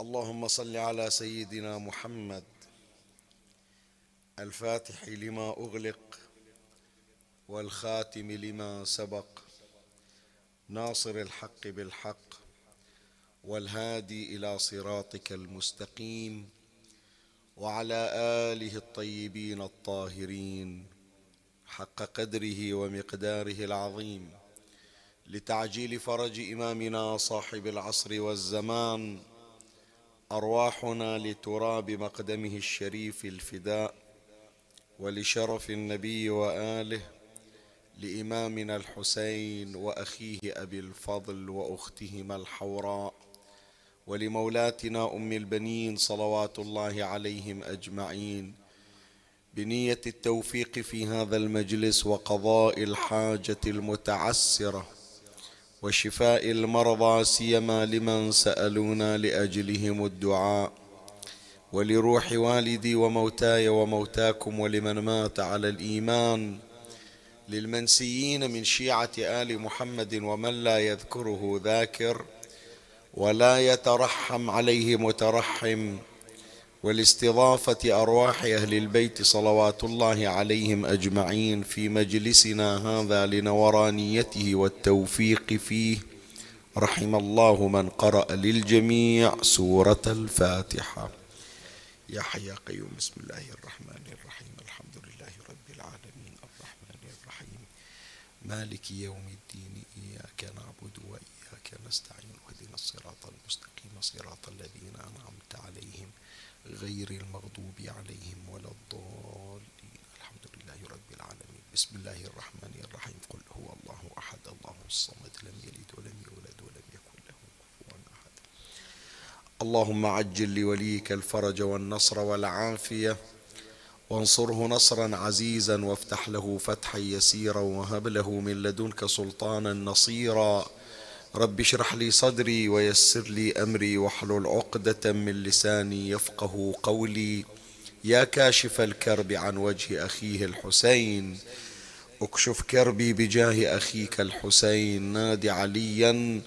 اللهم صل على سيدنا محمد. الفاتح لما أغلق والخاتم لما سبق. ناصر الحق بالحق والهادي إلى صراطك المستقيم وعلى آله الطيبين الطاهرين حق قدره ومقداره العظيم لتعجيل فرج إمامنا صاحب العصر والزمان أرواحنا لتراب مقدمه الشريف الفداء ولشرف النبي وآله لإمامنا الحسين وأخيه أبي الفضل وأختهما الحوراء ولمولاتنا أم البنين صلوات الله عليهم أجمعين بنية التوفيق في هذا المجلس وقضاء الحاجة المتعسرة وشفاء المرضى سيما لمن سألونا لأجلهم الدعاء. ولروح والدي وموتاي وموتاكم ولمن مات على الإيمان. للمنسيين من شيعة آل محمد ومن لا يذكره ذاكر. ولا يترحم عليه مترحم. ولاستضافه أرواح أهل البيت صلوات الله عليهم أجمعين في مجلسنا هذا لنورانيته والتوفيق فيه. رحم الله من قرأ للجميع سورة الفاتحة. يا حي يا قيوم بسم الله الرحمن الرحيم. الحمد لله رب العالمين. الرحمن الرحيم. مالك يوم غير المغضوب عليهم ولا الضالين. الحمد لله رب العالمين. بسم الله الرحمن الرحيم. قل هو الله أحد. الله الصمد لم يلد ولم يولد ولم يكن له كفوا أحد. اللهم عجل لوليك الفرج والنصر والعافية. وانصره نصرا عزيزا وافتح له فتحا يسيرا وهب له من لدنك سلطانا نصيرا. رب اشرح لي صدري ويسر لي أمري واحلل عقدة من لساني يفقه قولي. يا كاشف الكرب عن وجه أخيه الحسين. اكشف كربي بجاه أخيك الحسين. نادي عليا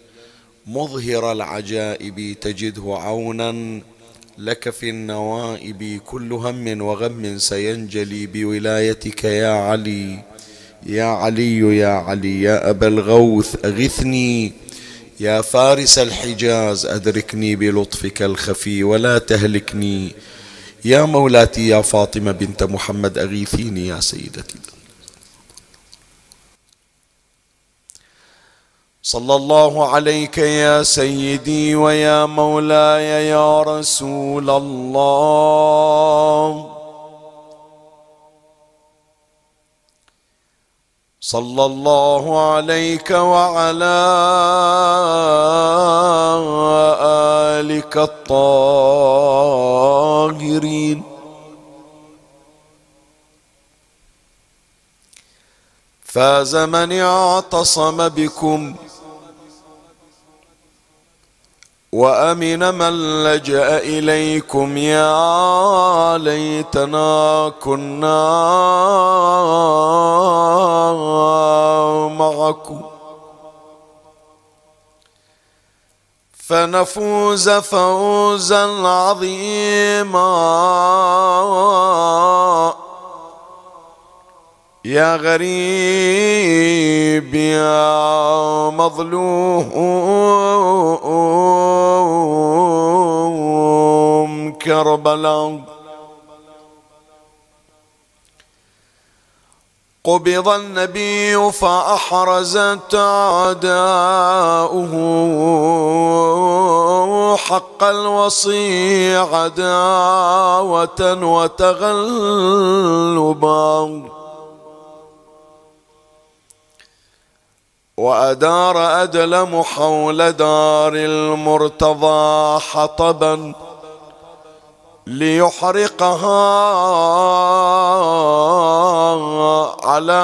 مظهر العجائب تجده عونا. لك في النوائب كل هم وغم سينجلي بولايتك يا علي. يا علي يا علي يا أبا الغوث أغثني. يا فارس الحجاز أدركني بلطفك الخفي ولا تهلكني. يا مولاتي يا فاطمة بنت محمد أغيثيني يا سيدتي. صلى الله عليك يا سيدي ويا مولاي يا رسول الله. صلى الله عليك وعلى آلك الطاهرين. فاز من اعتصم بكم وأمن من لجأ إليكم يا ليتنا كنا معكم. فنفوز فوزا عظيما. يا غريب يا مظلوم كربلاء. قبض النبي فأحرزت أعداؤه حق الوصي عداوة وتغلبا. وأدار أدلم حول دار المرتضى حطبا ليحرقها على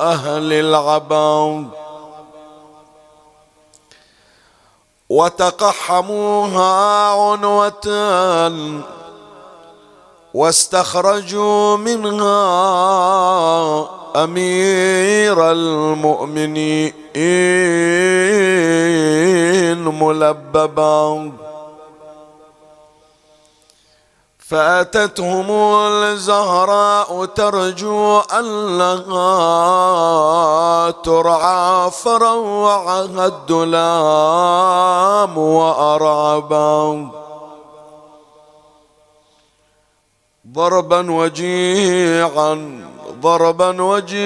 أهل العباد وتقحموها عنوة واستخرجوا منها أمير المؤمنين ملببا. فأتتهم الزهراء ترجو أنها ترعى فروعها الدلام وأرعبا. ضربا وجيعا ضربا وجيعا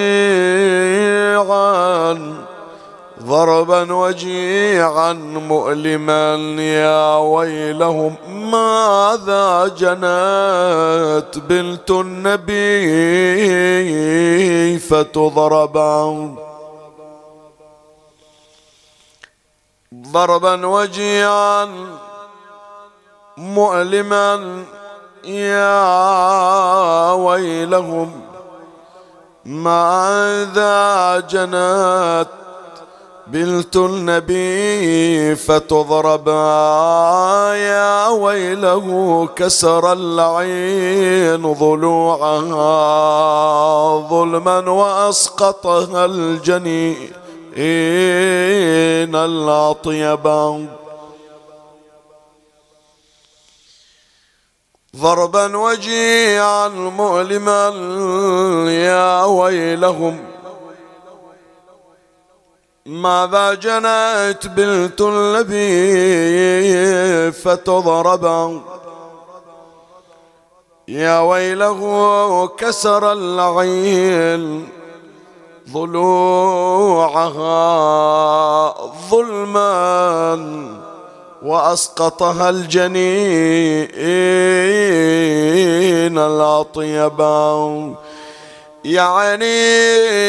ضربا وجيعا مؤلما يا ويلهم ماذا جنت بنت النبي فتضربا. ضربا وجيعا مؤلما يا ويلهم ماذا جنت بلت النبي فتضرب يا ويله كسر العين ضلوعها ظلما وأسقطها الجنين الأطيبا ضربا وجيعا مؤلما يا ويلهم. ماذا جنت بنت النبي فتضرب. يا ويله كسر اللعين ضلوعها ظلما. وأسقطها الجنين الاطيبا يا عيني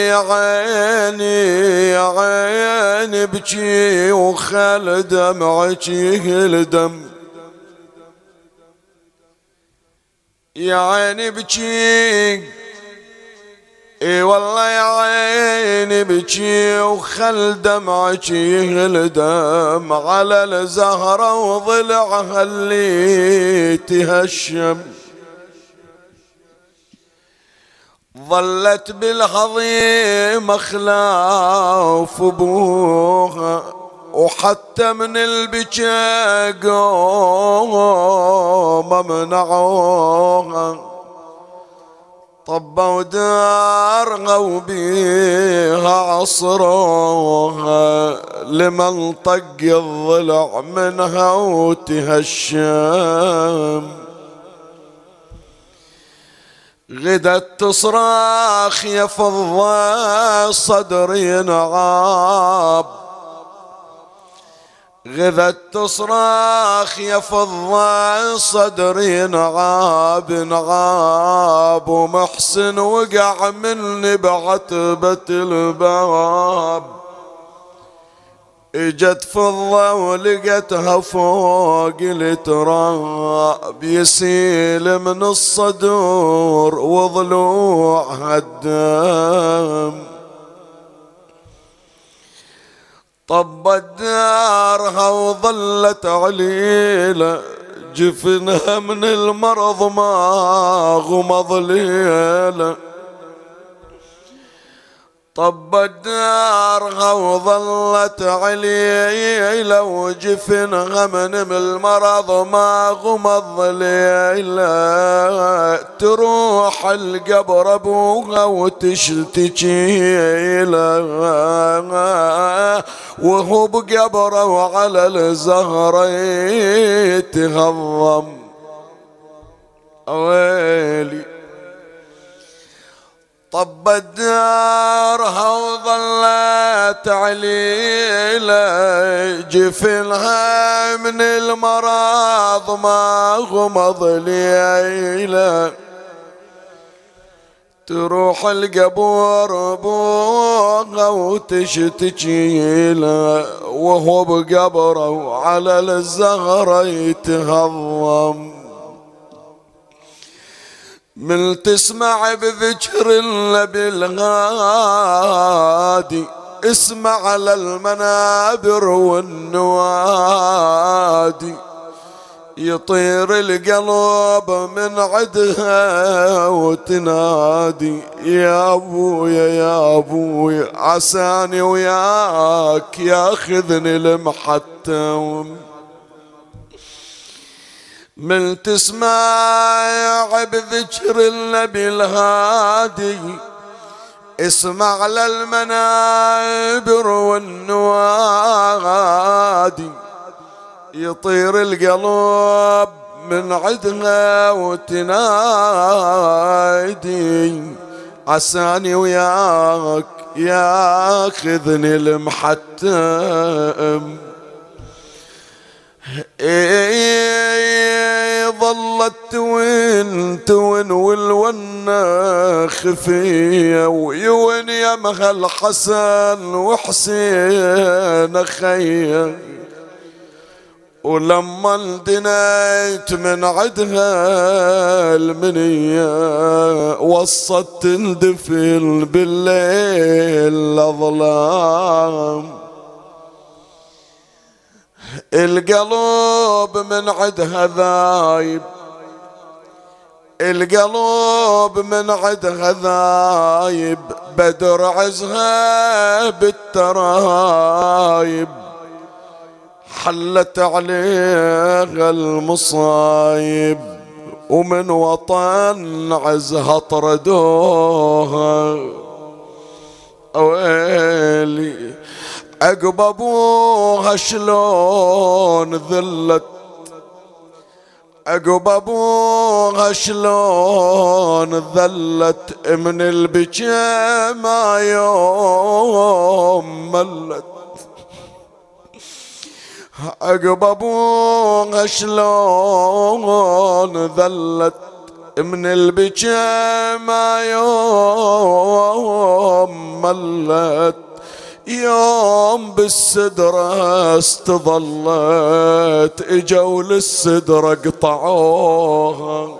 يا عيني يا عيني بكي وخل دمعك الدم يا عيني بكي إي والله يا عيني بكي وخل دمعك الدم على الزهرة وضلعها اللي تهشم. ظلت بالهضيم خلاف أبوها وحتى من البكاء قوم منعوها طبوا دارها وبيها عصروها لمن طق الضلع منها وتهشم. غدت تصراخ يا فضة صدري نعاب غذت تصراخ يا فضة صدري نعاب نعاب ومحسن وقع مني بعتبة الباب. إجت فضة ولقتها فوق التراب. يسيل من الصدور وضلوعها الدم. طبت دارها وظلت عليله جفنها من المرض ما غمض ليله طبت دارها وظلت علي لو جفنها من المرض ما غمض ليلة تروح القبر أبوها وتشتكي وهو بقبره وعلى الزهرة يتهضم ويلي طبت دارها وظلت عليلة جفنها من المرض ما غمض ليلة تروح القبور ابوها وتشتكي له وهو بقبره وعلى الزهرة يتهضم. من تسمع بذكر النبي الغادي اسمع على المنابر والنوادي. يطير القلب من عدها وتنادي يا أبويا يا أبويا عساني وياك ياخذني المحتم من تسمع بذكر النبي الهادي. اسمع للمنابر والنوادي. يطير القلب من عدنا وتنادي. عساني وياك ياخذني المحتم. ظلت توين توين والونا خفية ويوين يا مهل حسن وحسين خيه ولما اندنيت من عدها المنية وصت تندفل بالليل الظلام. القلب من عدها ذايب. القلب من عدها ذايب بدر عزها بالترايب. حلت عليها المصايب ومن وطن عزها طردوها. ويلي عقب ابوها شلون ذلت؟ عقب ابوها شلون ذلت؟ من البكاء ما يوم ملت. عقب ابوها شلون ذلت؟ من البكاء ما يوم ملت. يوم بالسدرة استظلت إجوا للسدرة قطعوها.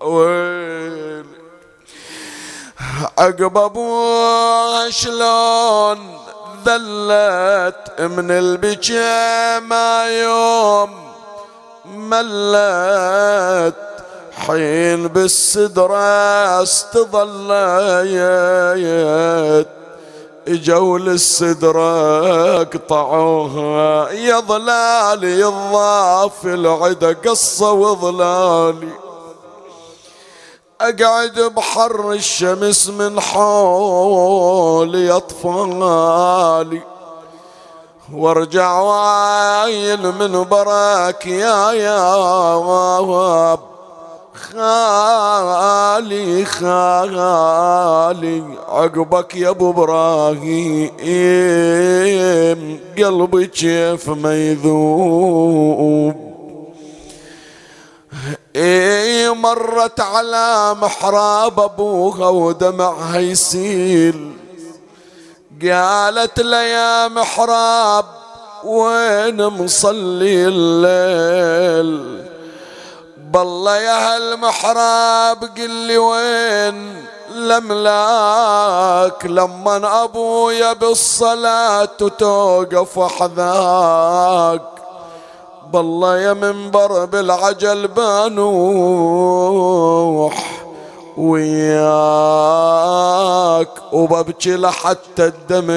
ويل عقب ابوها شلون ذلت من البكاء ما يوم ملت. حين بالسدرة استظليت اجوا للسدرة قطعوها يا ظلالي الضاف العدا قصة وظلالي أقعد بحر الشمس من حولي أطفالي. وارجع وايل من براك يا يا خالي خالي. عقبك يا أبو إبراهيم قلبي كيف ما يذوب إي مرت على محراب أبوها ودمعها يسيل قالت له يا محراب وين مصلي الليل؟ بالله يا هالمحراب قل لي وين لملاك لما أبويا بالصلاة توقف حذاك بالله يا منبر بالعجل بانوح وياك وببكي لحتى الدمع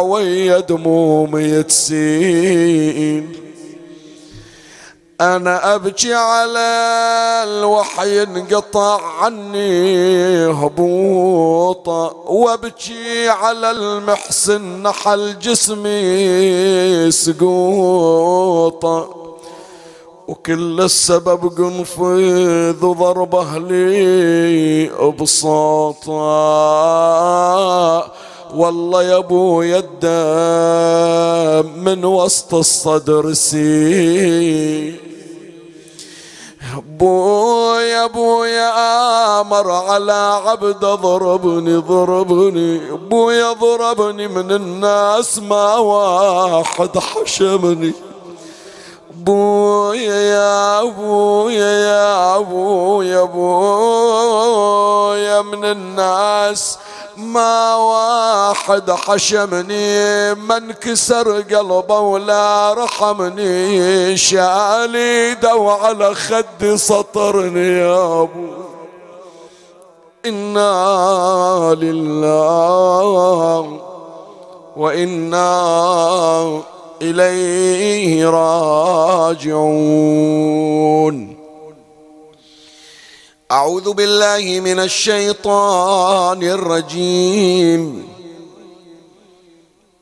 ويا دمومي تسيل أنا أبكي على الوحي انقطع عني هبوطة وأبكي على المحسن نحل جسمي سقوطة. وكل السبب قنفذ وضرب أهلي بساطة والله يا ابويا الدم من وسط الصدر سي. بويا بويا آمر على عبد ضربني ضربني بويا ضربني من الناس ما واحد حشمني. بويا يا ابويا يا ابويا ابويا من الناس ما واحد حشمني من كسر قلبه ولا رحمني. شالي دو على خدي سطرني يا أبو. إنا لله وإنا إليه راجعون. أعوذ بالله من الشيطان الرجيم.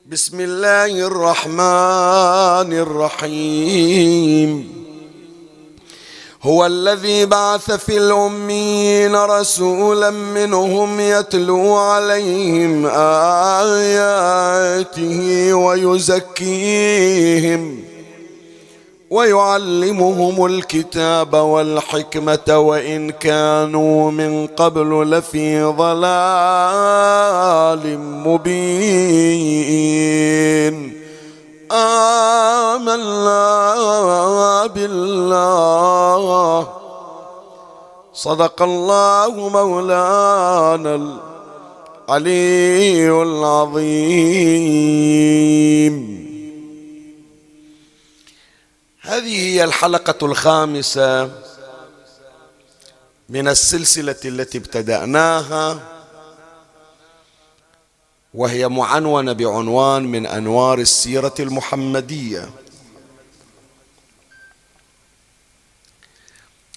بسم الله الرحمن الرحيم. هو الذي بعث في الأمين رسولا منهم يتلو عليهم آياته ويزكيهم. ويعلمهم الكتاب والحكمة وإن كانوا من قبل لفي ضلال مبين. آمنا بالله. صدق الله مولانا العلي العظيم. هذه هي الحلقة الخامسة من السلسلة التي ابتدأناها وهي معنونة بعنوان من أنوار السيرة المحمدية.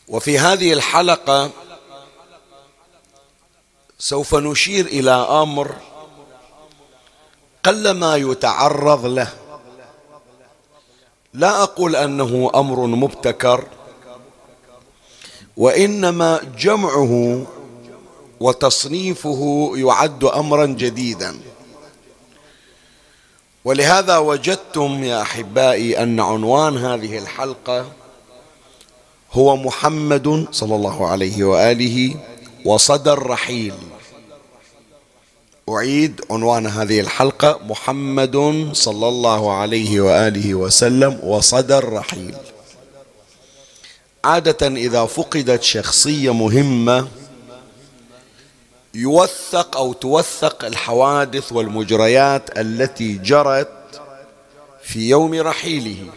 وفي هذه الحلقة سوف نشير إلى أمر قلما يتعرض له. لا أقول أنه أمر مبتكر وإنما جمعه وتصنيفه يعد امرا جديدا. ولهذا وجدتم يا أحبائي أن عنوان هذه الحلقة هو محمد صلى الله عليه وآله وصدى الرحيل. أعيد عنوان هذه الحلقة محمد صلى الله عليه وآله وسلم وصدى الرحيل. عادة إذا فقدت شخصية مهمة يوثق أو توثق الحوادث والمجريات التي جرت في يوم رحيله.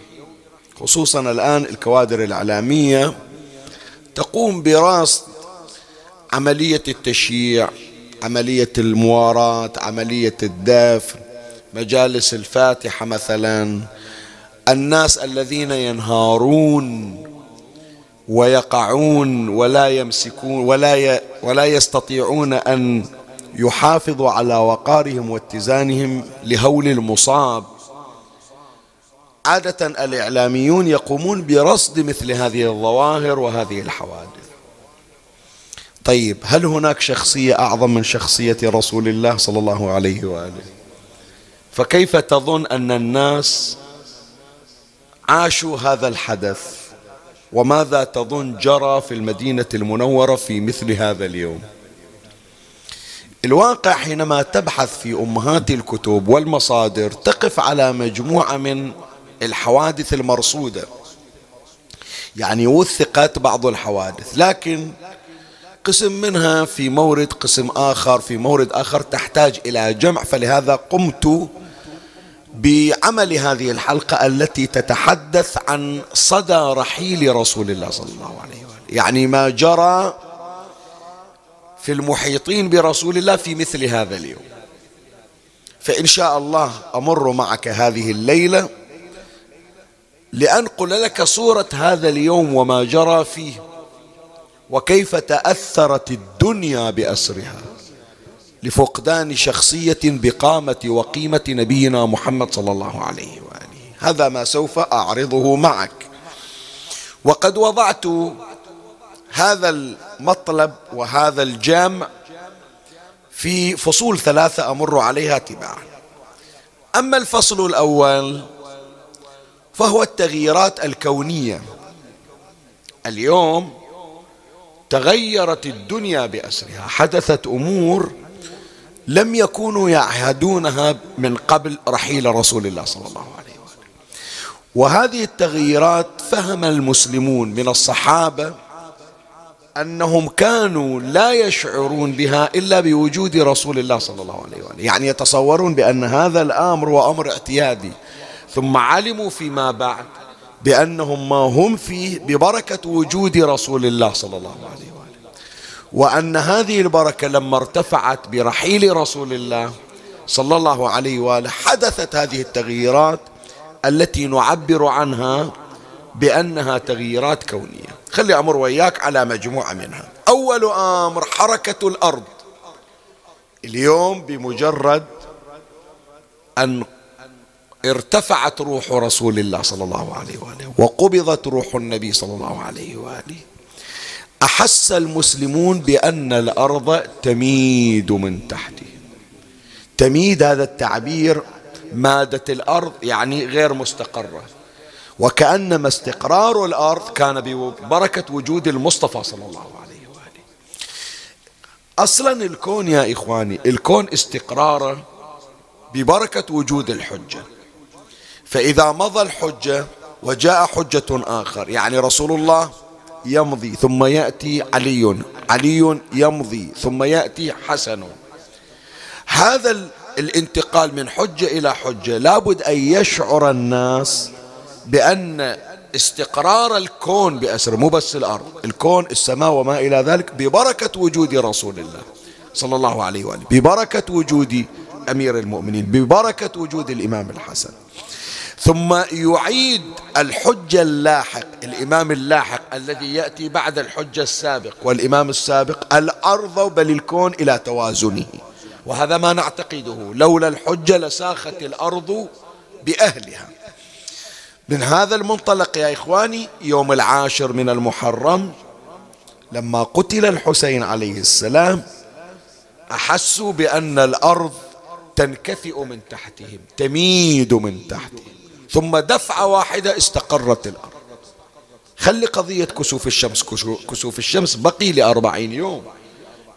خصوصا الآن الكوادر الإعلامية تقوم برصد عملية التشييع عملية المواراه عملية الدفن. مجالس الفاتحة مثلا. الناس الذين ينهارون ويقعون ولا يمسكون ولا ولا يستطيعون أن يحافظوا على وقارهم واتزانهم لهول المصاب. عادة الإعلاميون يقومون برصد مثل هذه الظواهر وهذه الحوادث. طيب هل هناك شخصية أعظم من شخصية رسول الله صلى الله عليه وآله؟ فكيف تظن أن الناس عاشوا هذا الحدث؟ وماذا تظن جرى في المدينة المنورة في مثل هذا اليوم؟ الواقع حينما تبحث في أمهات الكتب والمصادر تقف على مجموعة من الحوادث المرصودة. يعني وثقت بعض الحوادث لكن قسم منها في مورد قسم آخر في مورد آخر تحتاج إلى جمع. فلهذا قمت بعمل هذه الحلقة التي تتحدث عن صدى رحيل رسول الله صلى الله عليه وآله. يعني ما جرى في المحيطين برسول الله في مثل هذا اليوم. فإن شاء الله أمر معك هذه الليلة لأنقل لك صورة هذا اليوم وما جرى فيه. وكيف تأثرت الدنيا بأسرها لفقدان شخصية بقامة وقيمة نبينا محمد صلى الله عليه وآله. هذا ما سوف أعرضه معك. وقد وضعت هذا المطلب وهذا الجامع في فصول ثلاثة أمر عليها تباعا أما الفصل الأول فهو التغييرات الكونية. اليوم تغيرت الدنيا بأسرها حدثت أمور لم يكونوا يعهدونها من قبل رحيل رسول الله صلى الله عليه وسلم. وهذه التغييرات فهم المسلمون من الصحابة أنهم كانوا لا يشعرون بها إلا بوجود رسول الله صلى الله عليه وآله يعني يتصورون بأن هذا الأمر هو أمر اعتيادي ثم علموا فيما بعد. بأنهم ما هم فيه ببركة وجود رسول الله صلى الله عليه وآله. وأن هذه البركة لما ارتفعت برحيل رسول الله صلى الله عليه وآله حدثت هذه التغييرات التي نعبر عنها بأنها تغييرات كونية. خلي أمر وياك على مجموعة منها. أول أمر حركة الأرض. اليوم بمجرد أن ارتفعت روح رسول الله صلى الله عليه وآله وقبضت روح النبي صلى الله عليه وآله. أحس المسلمون بأن الأرض تميد من تحته تميد هذا التعبير مادة الأرض يعني غير مستقرة. وكأنما استقرار الأرض كان ببركة وجود المصطفى صلى الله عليه وآله. أصلا الكون يا إخواني الكون استقراره ببركة وجود الحجة. فإذا مضى الحجة وجاء حجة آخر يعني رسول الله يمضي ثم يأتي علي علي يمضي ثم يأتي حسن. هذا الانتقال من حجة إلى حجة لابد أن يشعر الناس بأن استقرار الكون بأسر مو بس الأرض الكون السماء وما إلى ذلك ببركة وجود رسول الله صلى الله عليه وآله ببركة وجود أمير المؤمنين ببركة وجود الإمام الحسن. ثم يعيد الحجة اللاحق الإمام اللاحق الذي يأتي بعد الحجة السابق والإمام السابق الأرض بل الكون إلى توازنه. وهذا ما نعتقده لولا الحجة لساخت الأرض بأهلها. من هذا المنطلق يا إخواني يوم العاشر من المحرم لما قتل الحسين عليه السلام أحسوا بأن الأرض تنكفئ من تحتهم تميد من تحتهم. ثم دفعة واحدة استقرت الأرض. خلي قضية كسوف الشمس كسوف الشمس بقي لأربعين يوم.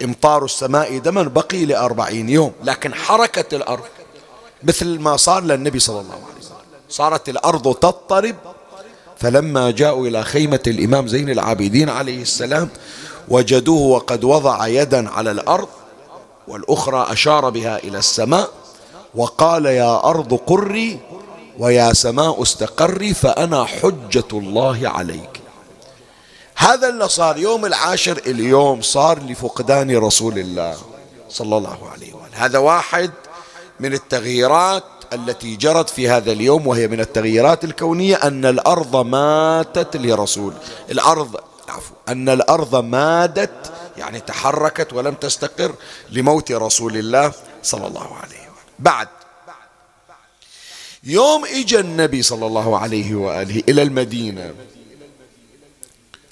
إمطار السماء دما بقي لأربعين يوم. لكن حركة الأرض مثل ما صار للنبي صلى الله عليه وسلم. صارت الأرض تضطرب. فلما جاءوا إلى خيمة الإمام زين العابدين عليه السلام وجدوه وقد وضع يدا على الأرض والأخرى أشار بها إلى السماء وقال يا أرض قري ويا سماء استقري فأنا حجة الله عليك. هذا اللي صار يوم العاشر اليوم صار لفقدان رسول الله صلى الله عليه وآله. هذا واحد من التغييرات التي جرت في هذا اليوم وهي من التغييرات الكونية أن الأرض ماتت لرسول. الأرض عفو أن الأرض مادت يعني تحركت ولم تستقر لموت رسول الله صلى الله عليه وسلم بعد يوم اجى النبي صلى الله عليه وآله إلى المدينة.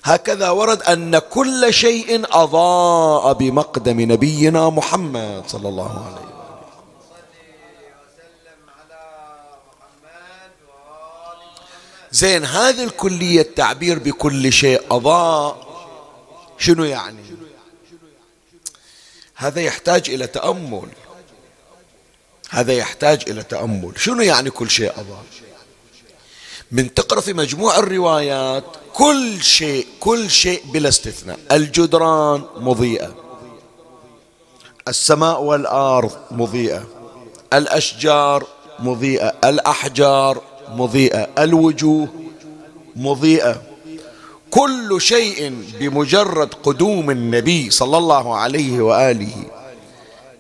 هكذا ورد أن كل شيء أضاء بمقدم نبينا محمد صلى الله عليه وسلم زين هذه الكلية التعبير بكل شيء أضاء. شنو يعني؟ هذا يحتاج إلى تأمل. هذا يحتاج إلى تأمل. شنو يعني كل شيء أضاء من تقرأ في مجموع الروايات كل شيء كل شيء بلا استثناء. الجدران مضيئة. السماء والأرض مضيئة. الأشجار مضيئة. الأحجار مضيئة. الوجوه مضيئة. كل شيء بمجرد قدوم النبي صلى الله عليه وآله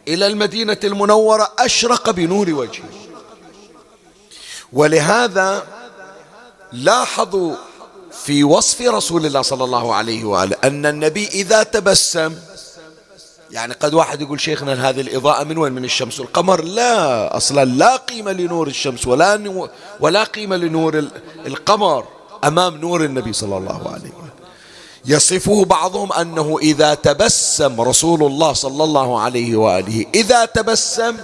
إلى المدينة المنورة أشرق بنور وجهه. ولهذا لاحظوا في وصف رسول الله صلى الله عليه وآله أن النبي إذا تبسم يعني قد واحد يقول شيخنا هذه الإضاءة من وين؟ من الشمس. والقمر لا أصلا لا قيمة لنور الشمس ولا ولا قيمة لنور القمر أمام نور النبي صلى الله عليه وسلم يصفه بعضهم أنه إذا تبسم رسول الله صلى الله عليه وآله إذا تبسم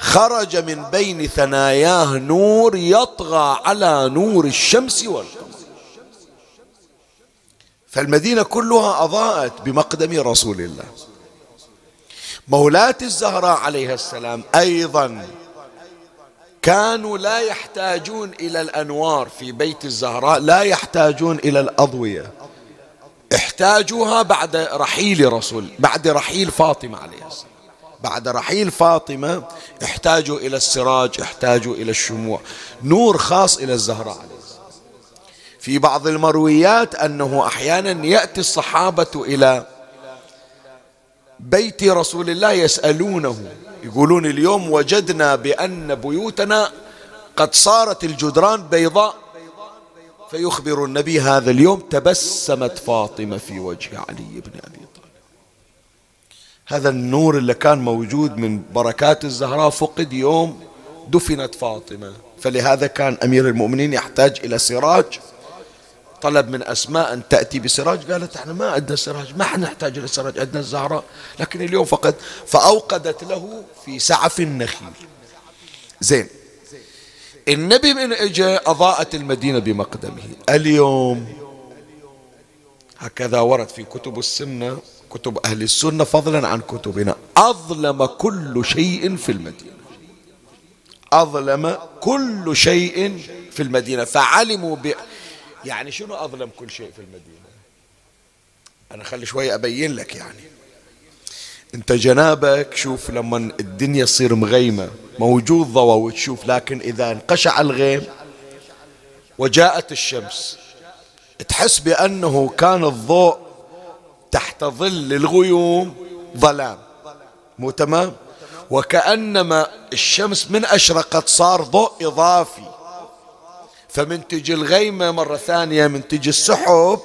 خرج من بين ثناياه نور يطغى على نور الشمس والقمر. فالمدينة كلها أضاءت بمقدم رسول الله. مولاة الزهراء عليها السلام أيضا كانوا لا يحتاجون إلى الأنوار في بيت الزهراء لا يحتاجون إلى الأضوية. احتاجوها بعد رحيل رسول بعد رحيل فاطمة عليه السلام. بعد رحيل فاطمة احتاجوا إلى السراج احتاجوا إلى الشموع. نور خاص إلى الزهراء عليه السلام. في بعض المرويات أنه أحيانا يأتي الصحابة إلى بيت رسول الله يسألونه يقولون اليوم وجدنا بأن بيوتنا قد صارت الجدران بيضاء. فيخبر النبي هذا اليوم تبسمت فاطمة في وجه علي بن أبي طالب. هذا النور اللي كان موجود من بركات الزهراء فقد يوم دفنت فاطمة. فلهذا كان أمير المؤمنين يحتاج إلى سراج. طلب من أسماء أن تأتي بسراج. قالت إحنا ما عندنا سراج ما نحتاج إلى سراج عندنا الزهراء. لكن اليوم فقط فأوقدت له في سعف النخيل. زين النبي من اجى أضاءت المدينة بمقدمه. اليوم هكذا ورد في كتب السنة كتب أهل السنة فضلا عن كتبنا. أظلم كل شيء في المدينة. أظلم كل شيء في المدينة. فعلموا ب... يعني شنو أظلم كل شيء في المدينة؟ أنا خلي شوي أبين لك يعني. أنت جنابك شوف لما الدنيا تصير مغيمة موجود ضوء وتشوف لكن إذا انقشع الغيم وجاءت الشمس تحس بأنه كان الضوء تحت ظل الغيوم ظلام. مو تمام؟ وكأنما الشمس من أشرقت صار ضوء إضافي. فمن تجي الغيمة مرة ثانية من تجي السحب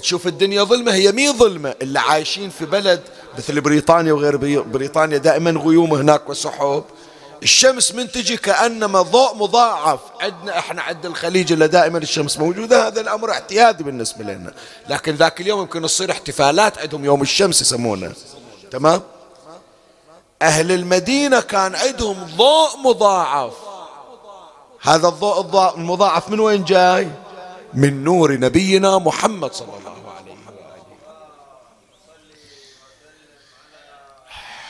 تشوف الدنيا ظلمة هي مي ظلمة. اللي عايشين في بلد مثل بريطانيا وغير بريطانيا دائما غيوم هناك وسحب. الشمس من تجي كأنما ضوء مضاعف. عندنا إحنا عند الخليج اللي دائما الشمس موجودة هذا الأمر اعتيادي بالنسبة لنا. لكن ذاك اليوم يمكن تصير احتفالات عندهم يوم الشمس يسمونه. تمام؟ أهل المدينة كان عندهم ضوء مضاعف. هذا الضوء المضاعف من وين جاي؟ من نور نبينا محمد صلى الله عليه وآله.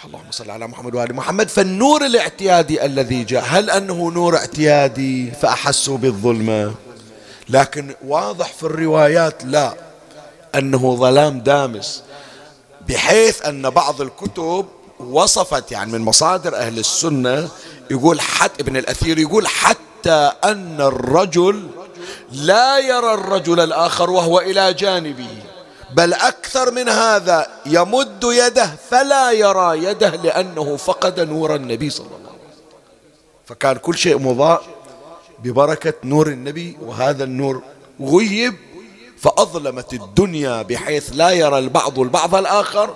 اللهم صل على محمد وآل محمد. فالنور الاعتيادي الذي جاء هل أنه نور اعتيادي فأحسوا بالظلمة لكن واضح في الروايات لا. أنه ظلام دامس بحيث أن بعض الكتب وصفت يعني من مصادر أهل السنة يقول حتى ابن الأثير يقول حتى أن الرجل لا يرى الرجل الآخر وهو إلى جانبه. بل أكثر من هذا يمد يده فلا يرى يده لأنه فقد نور النبي صلى الله عليه وسلم. فكان كل شيء مضاء ببركة نور النبي وهذا النور غيب فأظلمت الدنيا بحيث لا يرى البعض البعض الآخر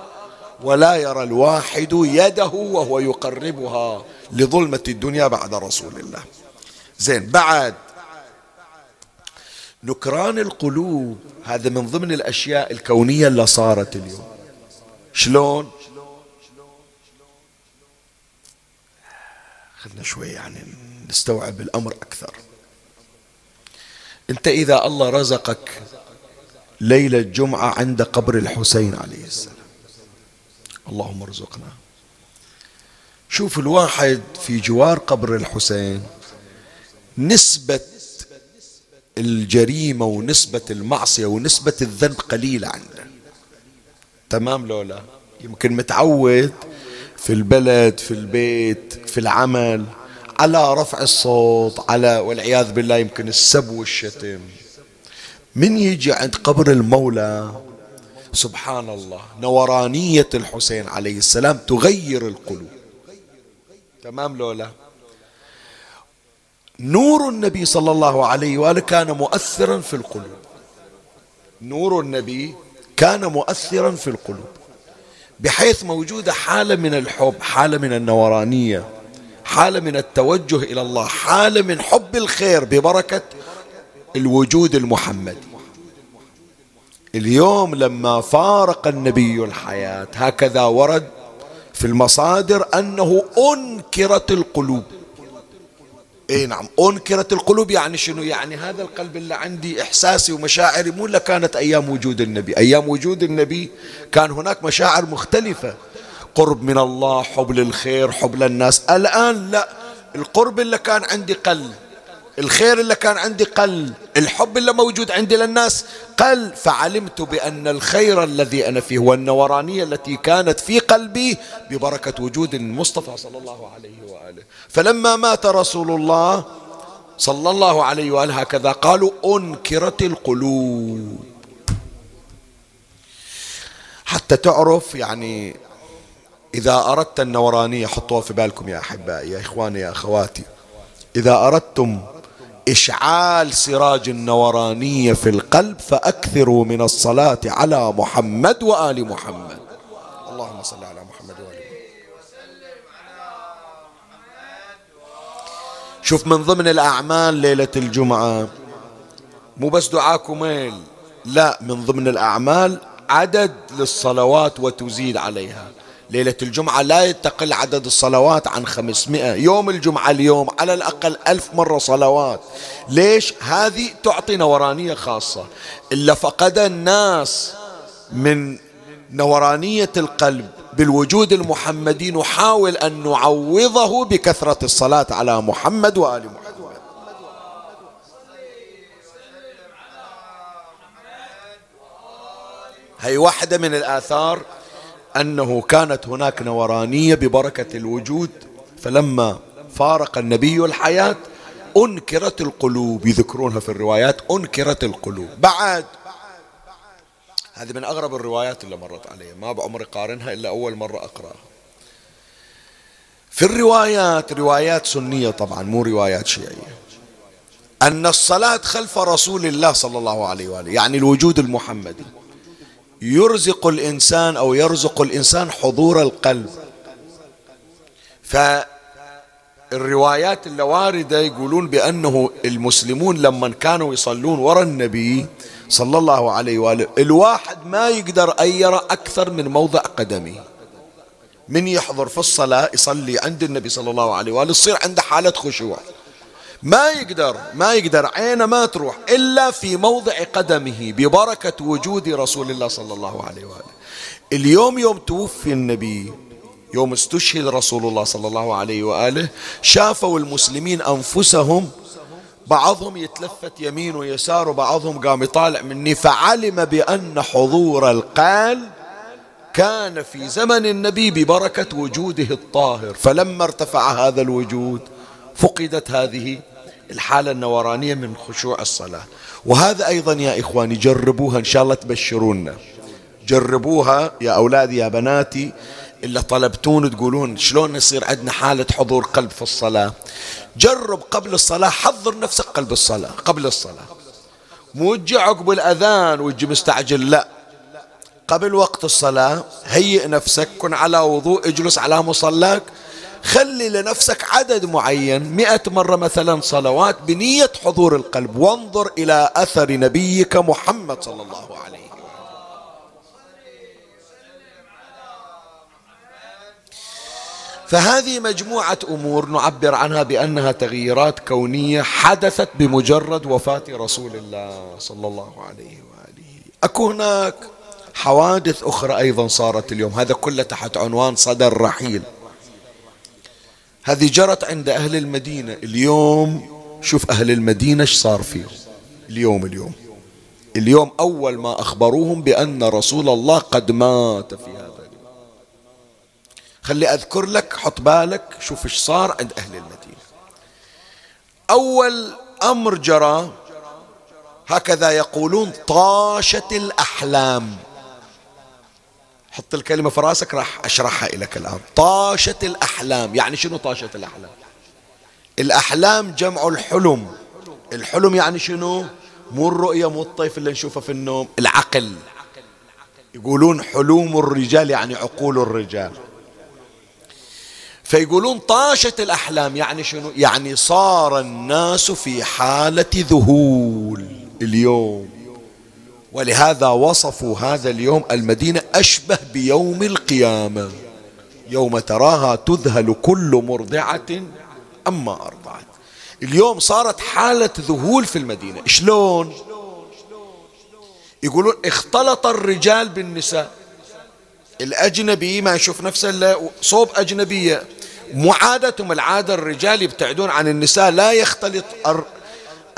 ولا يرى الواحد يده وهو يقربها لظلمة الدنيا بعد رسول الله. زين بعد نكران القلوب هذا من ضمن الأشياء الكونية اللي صارت اليوم. شلون؟ خلنا شوي يعني نستوعب الأمر أكثر. أنت إذا الله رزقك ليلة جمعة عند قبر الحسين عليه السلام. اللهم ارزقنا. شوف الواحد في جوار قبر الحسين نسبة الجريمة ونسبة المعصية ونسبة الذنب قليلة عنده تمام لولا؟ يمكن متعود في البلد في البيت في العمل على رفع الصوت على والعياذ بالله يمكن السب والشتم. من يجي عند قبر المولى؟ سبحان الله نورانية الحسين عليه السلام تغير القلوب. تمام لولا؟ نور النبي صلى الله عليه وآله كان مؤثرا في القلوب. نور النبي كان مؤثرا في القلوب. بحيث موجودة حالة من الحب حالة من النورانية حالة من التوجه إلى الله حالة من حب الخير ببركة الوجود المحمدي. اليوم لما فارق النبي الحياة هكذا ورد في المصادر أنه أنكرت القلوب. اي نعم. أنكرت القلوب يعني شنو؟ يعني هذا القلب اللي عندي إحساسي ومشاعري مو إلا كانت أيام وجود النبي. أيام وجود النبي كان هناك مشاعر مختلفة. قرب من الله حب للخير حب للناس. الآن لا. القرب اللي كان عندي قل. الخير اللي كان عندي قل. الحب اللي موجود عندي للناس قل. فعلمت بأن الخير الذي أنا فيه والنورانية التي كانت في قلبي ببركة وجود المصطفى صلى الله عليه وآله. فلما مات رسول الله صلى الله عليه وآله هكذا قالوا أنكرت القلوب. حتى تعرف يعني إذا أردت النورانية حطوها في بالكم يا أحبائي يا إخواني يا أخواتي. إذا أردتم إشعال سراج النورانية في القلب فأكثروا من الصلاة على محمد وآل محمد. اللهم صل على محمد وآل محمد شوف من ضمن الأعمال ليلة الجمعة مو بس دعاء كميل لا من ضمن الأعمال عدد للصلوات وتزيد عليها. ليلة الجمعة لا تقل عدد الصلوات عن خمسمائة. يوم الجمعة اليوم على الأقل ألف مرة صلوات. ليش؟ هذه تعطي نورانية خاصة. إلا فقد الناس من نورانية القلب بالوجود المحمدي نحاول أن نعوضه بكثرة الصلاة على محمد وآل محمد. هي واحدة من الآثار أنه كانت هناك نورانية ببركة الوجود فلما فارق النبي الحياة أنكرت القلوب. يذكرونها في الروايات أنكرت القلوب. بعد هذه من أغرب الروايات اللي مرت علي. ما بعمري قارنها إلا أول مرة أقرأها. في الروايات روايات سنية طبعا مو روايات شيعية. أن الصلاة خلف رسول الله صلى الله عليه وآله يعني الوجود المحمدي يرزق الإنسان أو يرزق الإنسان حضور القلب. فالروايات اللي واردة يقولون بأنه المسلمون لما كانوا يصلون وراء النبي صلى الله عليه وآله. الواحد ما يقدر أن يرى أكثر من موضع قدمه. من يحضر في الصلاة يصلي عند النبي صلى الله عليه وآله يصير عنده حالة خشوع. ما يقدر ما يقدر عينه ما تروح إلا في موضع قدمه ببركة وجود رسول الله صلى الله عليه وآله. اليوم يوم توفي النبي يوم استشهد رسول الله صلى الله عليه وآله شافوا المسلمين أنفسهم بعضهم يتلفت يمين ويسار وبعضهم قام يطالع مني فعلم بأن حضور القلب كان في زمن النبي ببركة وجوده الطاهر. فلما ارتفع هذا الوجود فقدت هذه الحالة النورانية من خشوع الصلاة. وهذا أيضا يا إخواني جربوها إن شاء الله تبشرونا جربوها يا أولادي يا بناتي. إلا طلبتون تقولون شلون يصير عندنا حالة حضور قلب في الصلاة؟ جرب قبل الصلاة حضر نفسك قلب الصلاة قبل الصلاة. مو تجي عقب الأذان وتجي مستعجل لا. قبل وقت الصلاة هيئ نفسك كن على وضوء اجلس على مصلاك. خلي لنفسك عدد معين مئة مرة مثلا صلوات بنية حضور القلب. وانظر إلى أثر نبيك محمد صلى الله عليه فهذه مجموعة أمور نعبر عنها بأنها تغييرات كونية حدثت بمجرد وفاة رسول الله صلى الله عليه وآله. أكو هناك حوادث أخرى أيضا صارت اليوم. هذا كله تحت عنوان صدى الرحيل هذه جرت عند أهل المدينة. اليوم شوف أهل المدينة إيش صار فيهم. اليوم اليوم. اليوم أول ما أخبروهم بأن رسول الله قد مات في هذا خلي أذكر لك حط بالك شوف إيش صار عند أهل المدينة. أول أمر جرى هكذا يقولون طاشت الأحلام. حط الكلمة في رأسك راح أشرحها لك الآن. طاشت الأحلام. يعني شنو طاشت الأحلام؟ الأحلام جمع الحلم. الحلم يعني شنو؟ مو الرؤية مو الطيف اللي نشوفه في النوم العقل. يقولون حلوم الرجال يعني عقول الرجال. فيقولون طاشت الأحلام يعني شنو؟ يعني صار الناس في حالة ذهول اليوم. ولهذا وصفوا هذا اليوم المدينة أشبه بيوم القيامة. يوم تراها تذهل كل مرضعة أما أرضعت. اليوم صارت حالة ذهول في المدينة. شلون؟ يقولون اختلط الرجال بالنساء. الأجنبي ما يشوف نفسه إلا صوب أجنبية. مو عادتهم العادة الرجال يبتعدون عن النساء لا يختلط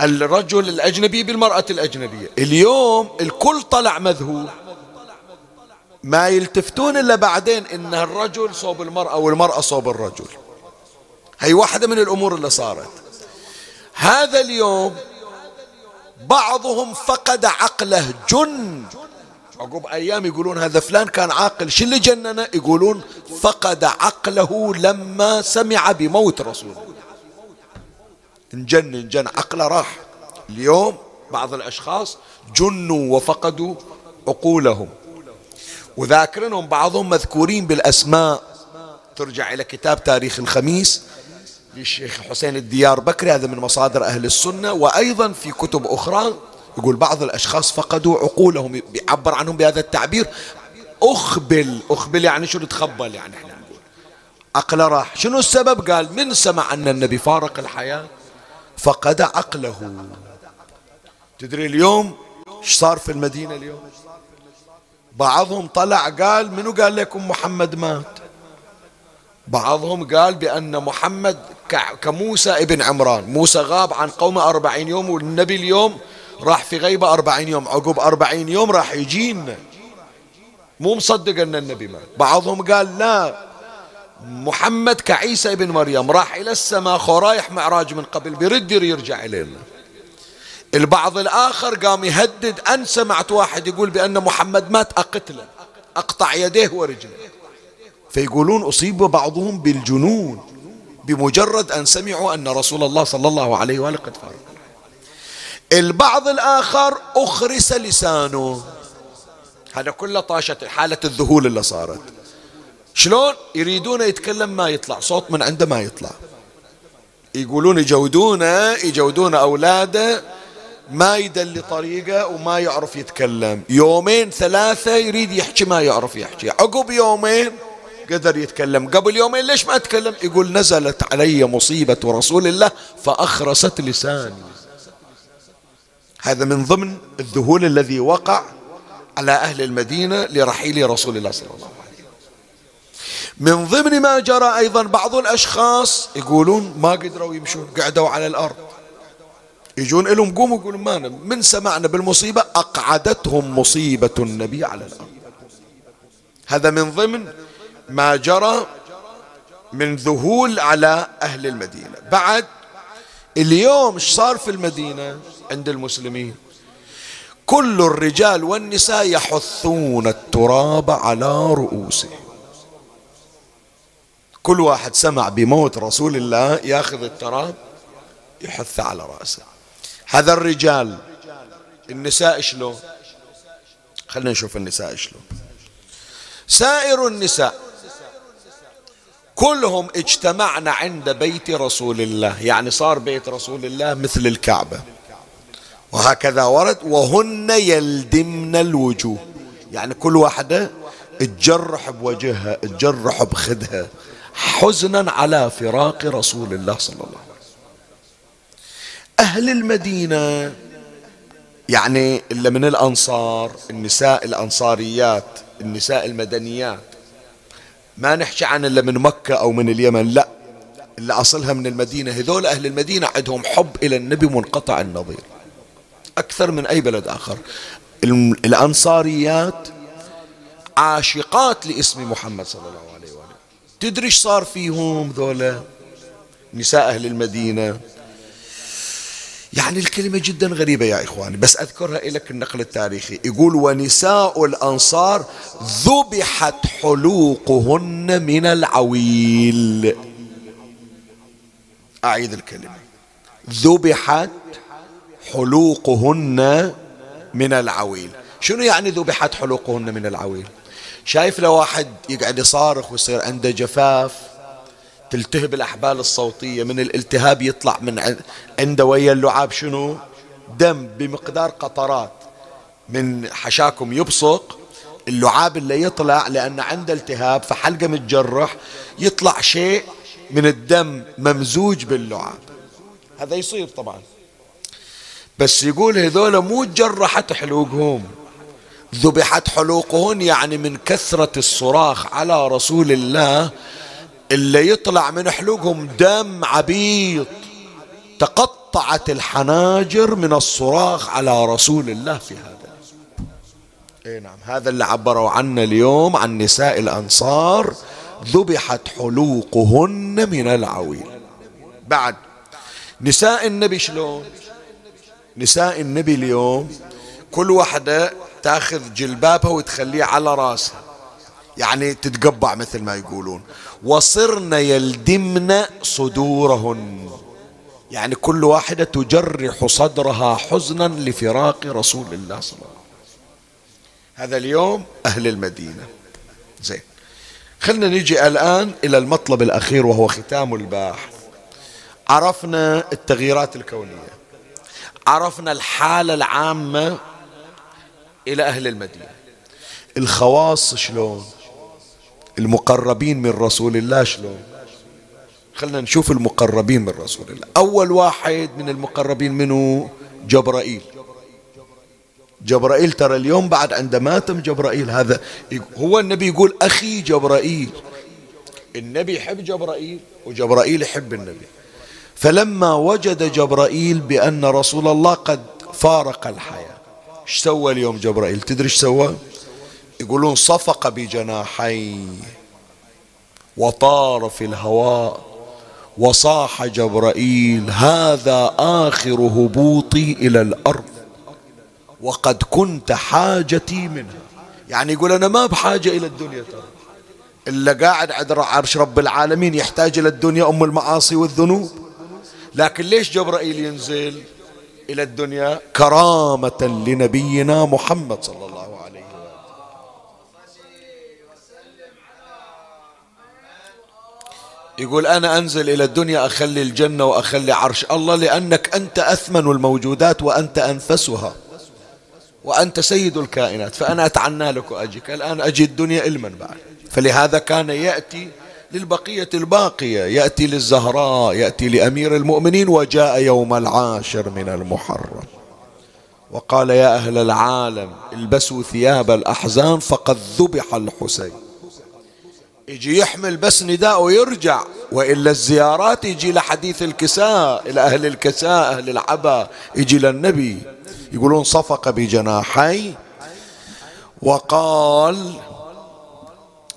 الرجل الأجنبي بالمرأة الأجنبية. اليوم الكل طلع مذهول. ما يلتفتون إلا بعدين إن الرجل صوب المرأة والمرأة صوب الرجل. هي واحدة من الأمور اللي صارت. هذا اليوم بعضهم فقد عقله جن. عقب أيام يقولون هذا فلان كان عاقل. شو اللي جننه؟ يقولون فقد عقله لما سمع بموت رسول الله انجن انجن عقله راح. اليوم بعض الأشخاص جنوا وفقدوا عقولهم. وذاكرنهم بعضهم مذكورين بالأسماء. ترجع إلى كتاب تاريخ الخميس للشيخ حسين الديار بكري. هذا من مصادر أهل السنة. وأيضا في كتب أخرى يقول بعض الأشخاص فقدوا عقولهم بيعبر عنهم بهذا التعبير. أخبل أخبل يعني شو تخبل يعني إحنا نقول. عقله راح. شنو السبب؟ قال من سمع أن النبي فارق الحياة فقد عقله. تدري اليوم إيش صار في المدينة اليوم؟ بعضهم طلع قال منو قال لكم محمد مات؟ بعضهم قال بأن محمد كموسى ابن عمران. موسى غاب عن قومه أربعين يوم والنبي اليوم راح في غيبة أربعين يوم عقب أربعين يوم راح يجينا مو مصدق أن النبي مات. بعضهم قال لا محمد كعيسى ابن مريم راح إلى السماء خرايح معراج من قبل بيرد يرجع إلينا. البعض الآخر قام يهدد أن سمعت واحد يقول بأن محمد مات أقتله. أقطع يديه ورجله. فيقولون أصيب بعضهم بالجنون بمجرد أن سمعوا أن رسول الله صلى الله عليه وآله قد فارق. البعض الآخر أخرس لسانه. هذا كله طاشت حالة الذهول اللي صارت. شلون؟ يريدون يتكلم ما يطلع صوت من عنده ما يطلع. يقولون يجودونه يجودون أولاده ما يدل طريقة وما يعرف يتكلم. يومين ثلاثة يريد يحكي ما يعرف يحكي. عقب يومين قدر يتكلم. قبل يومين ليش ما أتكلم يقول نزلت علي مصيبة رسول الله فأخرست لساني. هذا من ضمن الذهول الذي وقع على أهل المدينة لرحيل رسول الله صلى الله عليه وسلم. من ضمن ما جرى أيضا بعض الأشخاص يقولون ما قدروا يمشون قعدوا على الأرض. يجون لهم قوموا يقولون ما من سمعنا بالمصيبة أقعدتهم مصيبة النبي على الأرض. هذا من ضمن ما جرى من ذهول على أهل المدينة. بعد اليوم إيش صار في المدينة؟ عند المسلمين. كل الرجال والنساء يحثون التراب على رؤوسهم. كل واحد سمع بموت رسول الله ياخذ التراب يحث على رأسه. هذا الرجال النساء شلون؟ خلينا نشوف النساء شلون. سائر النساء كلهم اجتمعنا عند بيت رسول الله. يعني صار بيت رسول الله مثل الكعبة. وهكذا ورد وهن يلدمن الوجوه. يعني كل واحدة تجرح بوجهها تجرح بخدها حزنا على فراق رسول الله صلى الله عليه وسلم. أهل المدينة يعني إلا من الأنصار النساء الأنصاريات النساء المدنيات. ما نحكي عن إلا من مكة أو من اليمن لا. اللي أصلها من المدينة هذول أهل المدينة عندهم حب إلى النبي منقطع النظير. أكثر من أي بلد آخر. الأنصاريات عاشقات لاسم محمد صلى الله عليه وآله. تدري إيش صار فيهم ذولا؟ نساء أهل المدينة. يعني الكلمة جدا غريبة يا إخواني بس أذكرها لك النقل التاريخي. يقول ونساء الأنصار ذبحت حلوقهن من العويل. أعيد الكلمة. ذبحت حلوقهن من العويل. شنو يعني ذبحت حلوقهن من العويل؟ شايف لو واحد يقعد يصارخ ويصير عنده جفاف تلتهب الأحبال الصوتية من الالتهاب يطلع من عنده ويا اللعاب شنو؟ دم بمقدار قطرات. من حشاكم يبصق اللعاب اللي يطلع لأن عنده التهاب فحلقة متجرح يطلع شيء من الدم ممزوج باللعاب. هذا يصير طبعا. بس يقول هذول مو جرحت حلوقهم. ذبحت حلوقهن يعني من كثرة الصراخ على رسول الله اللي يطلع من حلوقهم دم عبيط. تقطع تقطعت الحناجر من الصراخ على رسول الله في هذا. اي نعم هذا اللي عبروا عنه اليوم عن نساء الأنصار. ذبحت حلوقهن من العويل. بعد نساء النبي شلون؟ نساء النبي اليوم كل واحدة تاخذ جلبابها وتخليه على راسها. يعني تتقبع مثل ما يقولون. وصرن يلدمن صدورهن. يعني كل واحدة تجرح صدرها حزنا لفراق رسول الله صلى الله عليه وسلم. هذا اليوم أهل المدينة. زين. خلنا نجي الآن إلى المطلب الأخير وهو ختام الباحث. عرفنا التغييرات الكونية. عرفنا الحالة العامة إلى أهل المدينة. الخواص شلون؟ المقربين من رسول الله شلون؟ خلنا نشوف المقربين من رسول الله. أول واحد من المقربين منه جبرائيل. جبرائيل ترى اليوم بعد عند ماتم جبرائيل هذا هو النبي يقول أخي جبرائيل. النبي يحب جبرائيل وجبرائيل يحب النبي. فلما وجد جبرائيل بأن رسول الله قد فارق الحياة إيش سوى اليوم جبرائيل؟ تدري إيش سوى؟ يقولون صفق بجناحيه وطار في الهواء وصاح جبرائيل هذا آخر هبوطي إلى الأرض وقد كنت حاجتي منها. يعني يقول أنا ما بحاجة إلى الدنيا ترى إلا قاعد عند عرش رب العالمين يحتاج إلى الدنيا أم المعاصي والذنوب. لكن ليش جبرائيل ينزل إلى الدنيا كرامة لنبينا محمد صلى الله عليه وسلم يقول أنا أنزل إلى الدنيا أخلي الجنة وأخلي عرش الله لأنك أنت أثمن الموجودات وأنت أنفسها وأنت سيد الكائنات. فأنا أتعنى لك وأجيك. الآن أجي الدنيا علما بعد. فلهذا كان يأتي للبقية الباقية. يأتي للزهراء يأتي لأمير المؤمنين وجاء يوم العاشر من المحرم. وقال يا أهل العالم البسوا ثياب الأحزان فقد ذبح الحسين. يجي يحمل بس نداء ويرجع وإلا الزيارات يجي لحديث الكساء إلى أهل الكساء أهل العبا يجي للنبي. يقولون صفق بجناحي. وقال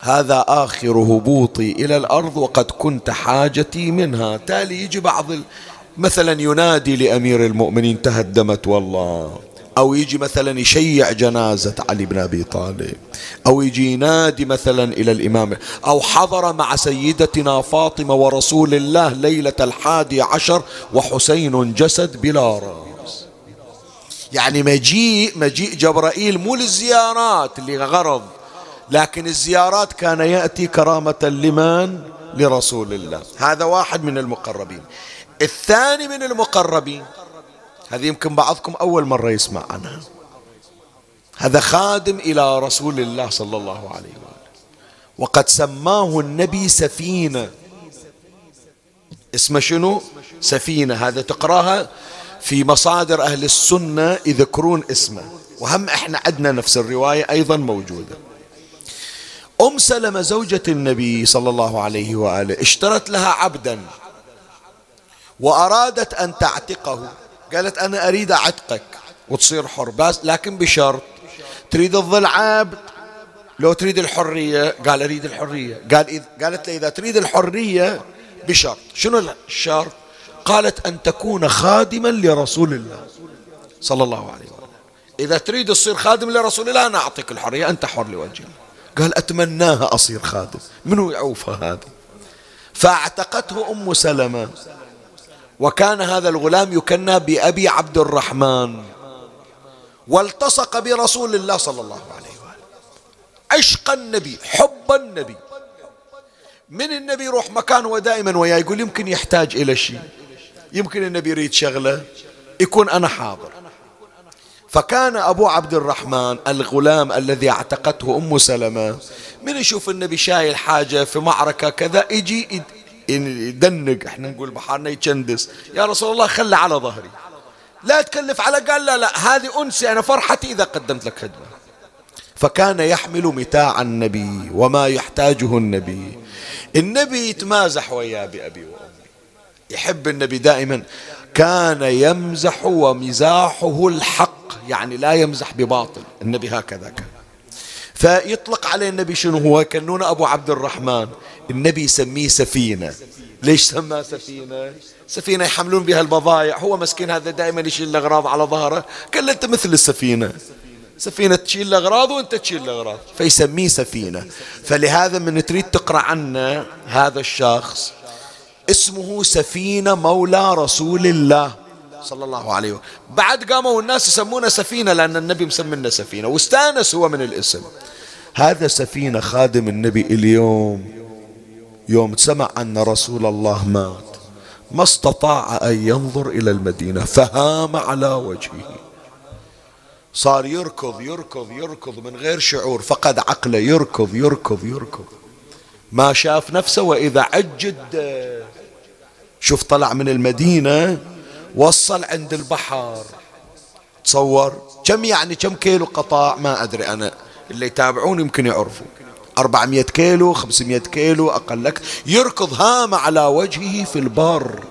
هذا آخر هبوطي إلى الأرض وقد كنت حاجتي منها. تالي يجي بعض مثلا ينادي لأمير المؤمنين تهدمت والله. أو يجي مثلا يشيع جنازة علي بن أبي طالب. أو يجي ينادي مثلا إلى الإمام. أو حضر مع سيدتنا فاطمة ورسول الله ليلة الحادي عشر وحسين جسد بلا رأس. يعني مجيء مجيء جبرائيل مو للزيارات اللي غرض. لكن الزيارات كان يأتي كرامة لمن؟ لرسول الله. هذا واحد من المقربين. الثاني من المقربين. هذه يمكن بعضكم أول مرة يسمع عنها هذا خادم إلى رسول الله صلى الله عليه وآله. وقد سماه النبي سفينة. اسمه شنو؟ سفينة. هذا تقراها في مصادر أهل السنة يذكرون اسمه. وهم إحنا عندنا نفس الرواية أيضا موجودة. أم سلمة زوجة النبي صلى الله عليه وآله اشترت لها عبدا وأرادت أن تعتقه. قالت أنا أريد أعتقك وتصير حر بس لكن بشرط تريد تظل عبد لو تريد الحرية قال أريد الحرية. قال إذ قالت له إذا تريد الحرية بشرط. شنو الشرط؟ قالت أن تكون خادما لرسول الله صلى الله عليه وسلم إذا تريد تصير خادم لرسول الله أنا أعطيك الحرية أنت حر لوجه الله قال أتمناها أصير خادم. منو يعوفها هذه فاعتقته أم سلمة. وكان هذا الغلام يكنى بأبي عبد الرحمن. والتصق برسول الله صلى الله عليه وآله. عشق النبي حب النبي. من النبي يروح مكان ودائما وياه يقول يمكن يحتاج إلى شيء. يمكن النبي يريد شغلة يكون أنا حاضر. فكان أبو عبد الرحمن الغلام الذي اعتقته أم سلمة من يشوف النبي شايل حاجة في معركة كذا يجي يدنق إحنا نقول بحارنا يتشندس يا رسول الله خلى على ظهري. لا تكلف على قال لا لا هذه أنسي أنا فرحتي إذا قدمت لك خدمة فكان يحمل متاع النبي وما يحتاجه النبي. النبي يتمازح وياه بأبي وأمي. يحب النبي دائما. كان يمزح ومزاحه الحق يعني لا يمزح بباطل. النبي هكذا كان. فيطلق عليه النبي شنو هو؟ كنون أبو عبد الرحمن. النبي يسميه سفينة. ليش سماه سفينة؟ سفينة يحملون بها البضائع. هو مسكين هذا دائما يشيل الأغراض على ظهره. قال أنت مثل السفينة. سفينة تشيل الأغراض وأنت تشيل الأغراض. فيسميه سفينة. فلهذا من تريد تقرأ عنه هذا الشخص اسمه سفينة مولى رسول الله صلى الله عليه وسلم. بعد قاموا الناس يسمونه سفينة لأن النبي مسمينا سفينة. واستأنس هو من الاسم. هذا سفينة خادم النبي اليوم. يوم سمع أن رسول الله مات. ما استطاع أن ينظر إلى المدينة. فهام على وجهه. صار يركض يركض يركض من غير شعور. فقد عقله. يركض يركض يركض. ما شاف نفسه وإذا عجد شوف طلع من المدينة وصل عند البحر. تصور كم يعني كم كيلو قطاع؟ ما أدري أنا. اللي يتابعون يمكن يعرفوا. 400 كيلو 500 كيلو أقل لك. يركض هام على وجهه في البر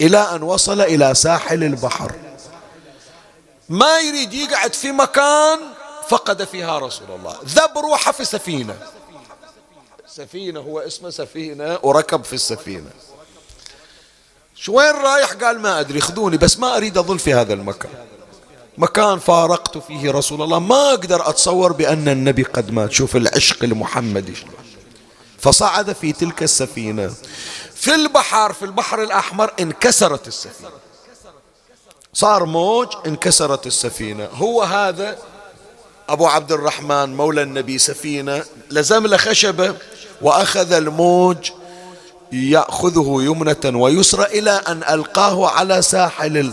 إلى أن وصل إلى ساحل البحر. ما يريد يقعد في مكان فقد فيها رسول الله. ذب روحه في سفينة. سفينة هو اسمه سفينة وركب في السفينة. شو وين رايح؟ قال ما أدري خذوني بس ما أريد أظل في هذا المكان. مكان فارقت فيه رسول الله. ما أقدر أتصور بأن النبي قد مات. شوف العشق المحمدي. فصعد في تلك السفينة. في البحر في البحر الأحمر انكسرت السفينة. صار موج انكسرت السفينة. هو هذا أبو عبد الرحمن مولى النبي سفينة. لزم له خشبة وأخذ الموج يأخذه يمنة ويسرى إلى أن ألقاه على ساحل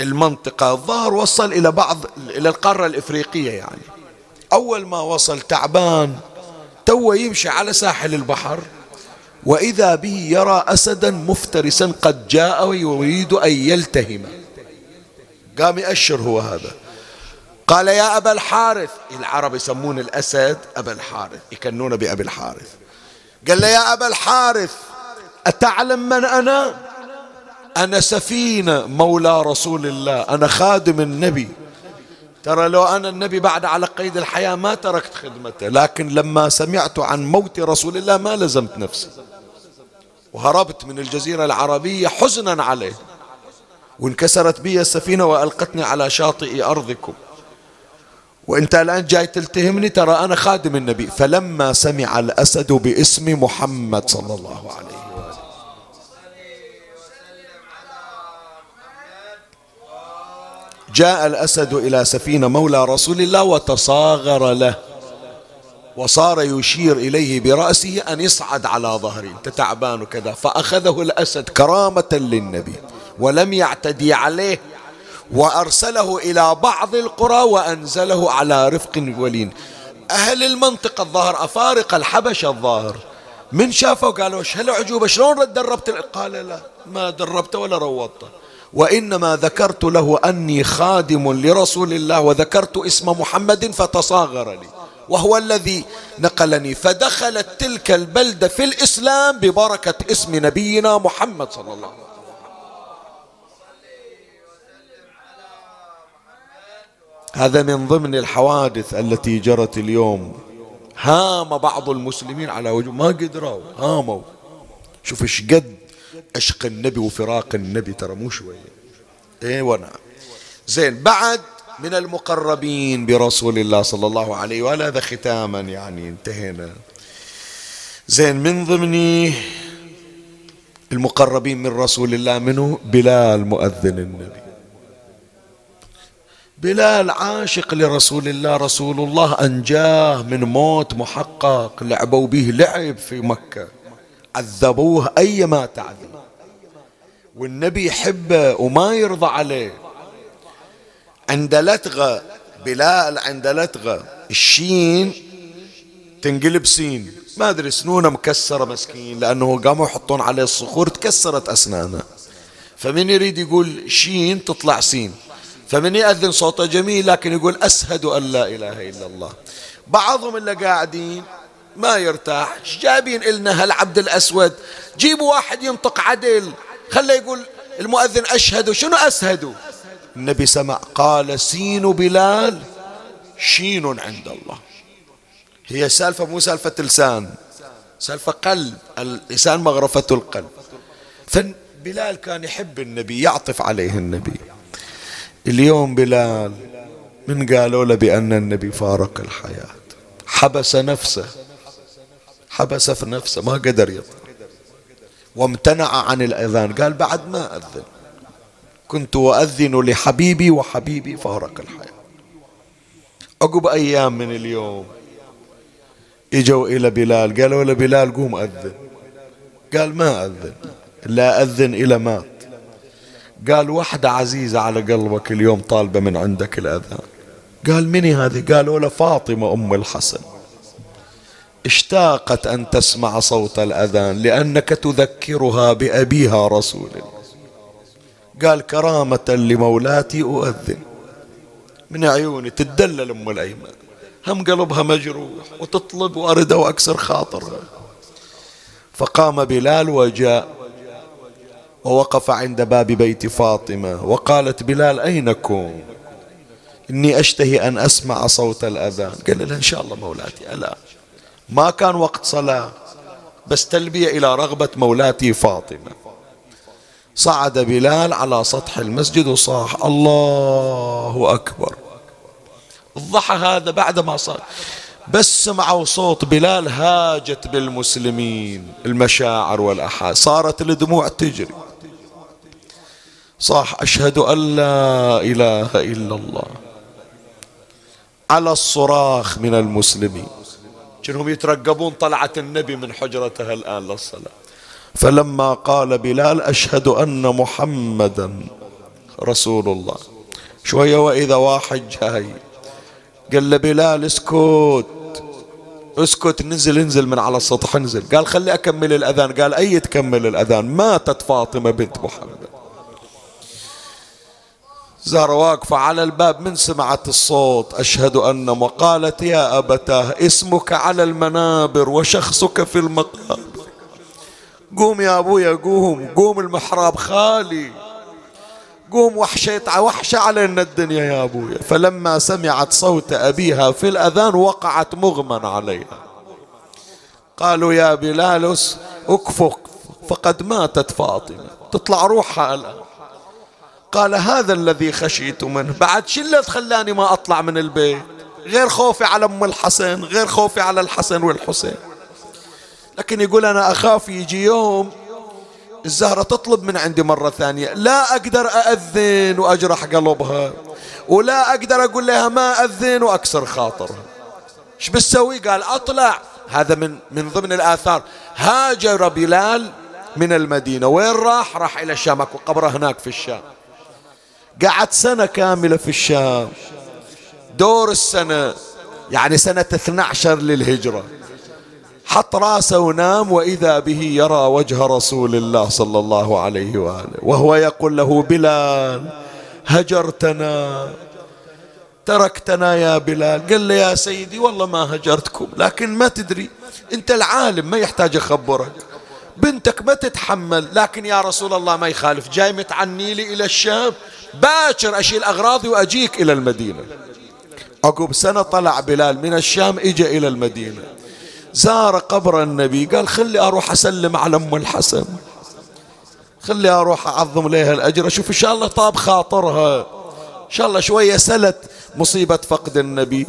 المنطقة. الظاهر وصل إلى بعض إلى القارة الإفريقية يعني. أول ما وصل تعبان تو يمشي على ساحل البحر وإذا به يرى أسدا مفترسا قد جاء ويريد أن يلتهم. قام يأشر هو هذا. قال يا أبا الحارث العرب يسمون الأسد أبا الحارث يكنون بأبي الحارث. قال له يا أبا الحارث أتعلم من أنا؟ أنا سفينة مولى رسول الله أنا خادم النبي. ترى لو أنا النبي بعد على قيد الحياة ما تركت خدمته لكن لما سمعت عن موت رسول الله ما لزمت نفسي. وهربت من الجزيرة العربية حزنا عليه. وانكسرت بي السفينة وألقتني على شاطئ أرضكم. وانت الآن جاي تلتهمني ترى أنا خادم النبي. فلما سمع الأسد باسم محمد صلى الله عليه وآله جاء الأسد إلى سفينة مولى رسول الله وتصاغر له. وصار يشير إليه برأسه أن يصعد على ظهري أنت تعبان وكذا. فأخذه الأسد كرامة للنبي. ولم يعتدي عليه. وأرسله إلى بعض القرى وأنزله على رفق ولين. أهل المنطقة الظاهر أفارقة الحبشة الظاهر. من شافه قالوا إيش هالعجوبة شلون دربت قال لا ما دربته ولا روضته وإنما ذكرت له أني خادم لرسول الله وذكرت اسم محمد فتصاغر لي. وهو الذي نقلني. فدخلت تلك البلدة في الإسلام ببركة اسم نبينا محمد صلى الله عليه وسلم. هذا من ضمن الحوادث التي جرت اليوم. هام بعض المسلمين على وجه ما قدروا هاموا. شوف إيش قد عشق النبي وفراق النبي ترى مو شوية إيه ونعم زين بعد من المقربين برسول الله صلى الله عليه وآله هذا ختاما يعني انتهينا. زين من ضمن المقربين من رسول الله منه بلال مؤذن النبي. بلال عاشق لرسول الله رسول الله أنجاه من موت محقق لعبوا به لعب في مكة. عذبوه أيما تعذب. والنبي يحبه وما يرضى عليه. عند لتغة بلال عند لتغة. الشين تنقلب سين. ما أدري سنونه مكسرة مسكين لأنه قاموا يحطون عليه الصخور تكسرت أسنانه. فمن يريد يقول شين تطلع سين. فمن يأذن صوته جميل لكن يقول أشهد أن لا إله إلا الله. بعضهم اللي قاعدين ما يرتاح. جايبين إلنا هالعبد الأسود؟ جيبوا واحد ينطق عدل. خله يقول المؤذن أشهد. شنو أسهد النبي سمع قال سين بلال شين عند الله. هي سالفة مو سالفة لسان. سالفة قلب. اللسان مغرفة القلب. فبلال كان يحب النبي يعطف عليه النبي. اليوم بلال من قالوا له بأن النبي فارق الحياة. حبس نفسه. حبس في نفسه ما قدر يطلع. وامتنع عن الأذان. قال بعد ما أذن. كنت أؤذن لحبيبي وحبيبي فارق الحياة. عقب أيام من اليوم إجوا إلى بلال. قالوا له بلال قوم أذن. قال ما أذن. لا أذن إلى مات قال واحدة عزيزة على قلبك اليوم طالبة من عندك الأذان. قال مني هذه؟ قالوا له فاطمة أم الحسن. اشتاقت أن تسمع صوت الأذان لأنك تذكرها بأبيها رسول الله. قال كرامة لمولاتي أؤذن. من عيوني تدلل أم الأيمان. هم قلبها مجروح وتطلب وأرد وأكسر خاطرها. فقام بلال وجاء. ووقف عند باب بيت فاطمة وقالت بلال أينكم إني أشتهي أن أسمع صوت الأذان. قال لها إن شاء الله مولاتي. ألا. ما كان وقت صلاة. بس تلبية إلى رغبة مولاتي فاطمة. صعد بلال على سطح المسجد وصاح الله أكبر. الضحى هذا بعد ما صار. بس سمعوا صوت بلال هاجت بالمسلمين المشاعر والأحاسيس. صارت الدموع تجري. صاح أشهد أن لا إله إلا الله. على الصراخ من المسلمين. كانهم يترقبون طلعة النبي من حجرته الآن للصلاة؟ فلما قال بلال أشهد أن محمدا رسول الله. شوية وإذا واحد جاي قال له بلال اسكت. اسكت نزل انزل من على السطح انزل. قال خلي أكمل الأذان. قال أي تكمل الأذان؟ ماتت فاطمة بنت محمد. زهرة واقفة على الباب من سمعت الصوت. أشهد أن وقالت يا أبتاه اسمك على المنابر وشخصك في المقابر. قوم يا أبويا قوم قوم المحراب خالي. قوم وحشة وحشة علينا الدنيا يا أبويا. فلما سمعت صوت أبيها في الأذان وقعت مغمى عليها. قالوا يا بلال أكفك فقد ماتت فاطمة. تطلع روحها الآن. قال هذا الذي خشيت منه. بعد اللي خلاني ما أطلع من البيت؟ غير خوفي على أم الحسن غير خوفي على الحسن والحسين. لكن يقول أنا أخاف يجي يوم الزهرة تطلب من عندي مرة ثانية. لا أقدر أأذن وأجرح قلبها ولا أقدر أقول لها ما أذن وأكسر خاطرها. إيش بتسوي؟ قال أطلع. هذا من من ضمن الآثار. هاجر بلال من المدينة. وين راح؟ راح إلى الشام. أكو قبره هناك في الشام. قعد سنة كاملة في الشام. دور السنة يعني سنة 12 للهجرة. حط راسه ونام وإذا به يرى وجه رسول الله صلى الله عليه وآله. وهو يقول له بلال هجرتنا. تركتنا يا بلال. قال له يا سيدي والله ما هجرتكم لكن ما تدري أنت العالم ما يحتاج أخبرك. بنتك ما تتحمل لكن يا رسول الله ما يخالف. جاي متعني لي إلى الشام باكر أشيل أغراضي وأجيك إلى المدينة. عقب سنه طلع بلال من الشام اجى إلى المدينة. زار قبر النبي قال خلي أروح أسلم على أم الحسن. خلي أروح أعظم لها الأجر أشوف إن شاء الله طاب خاطرها. إن شاء الله شوية سلت مصيبة فقد النبي.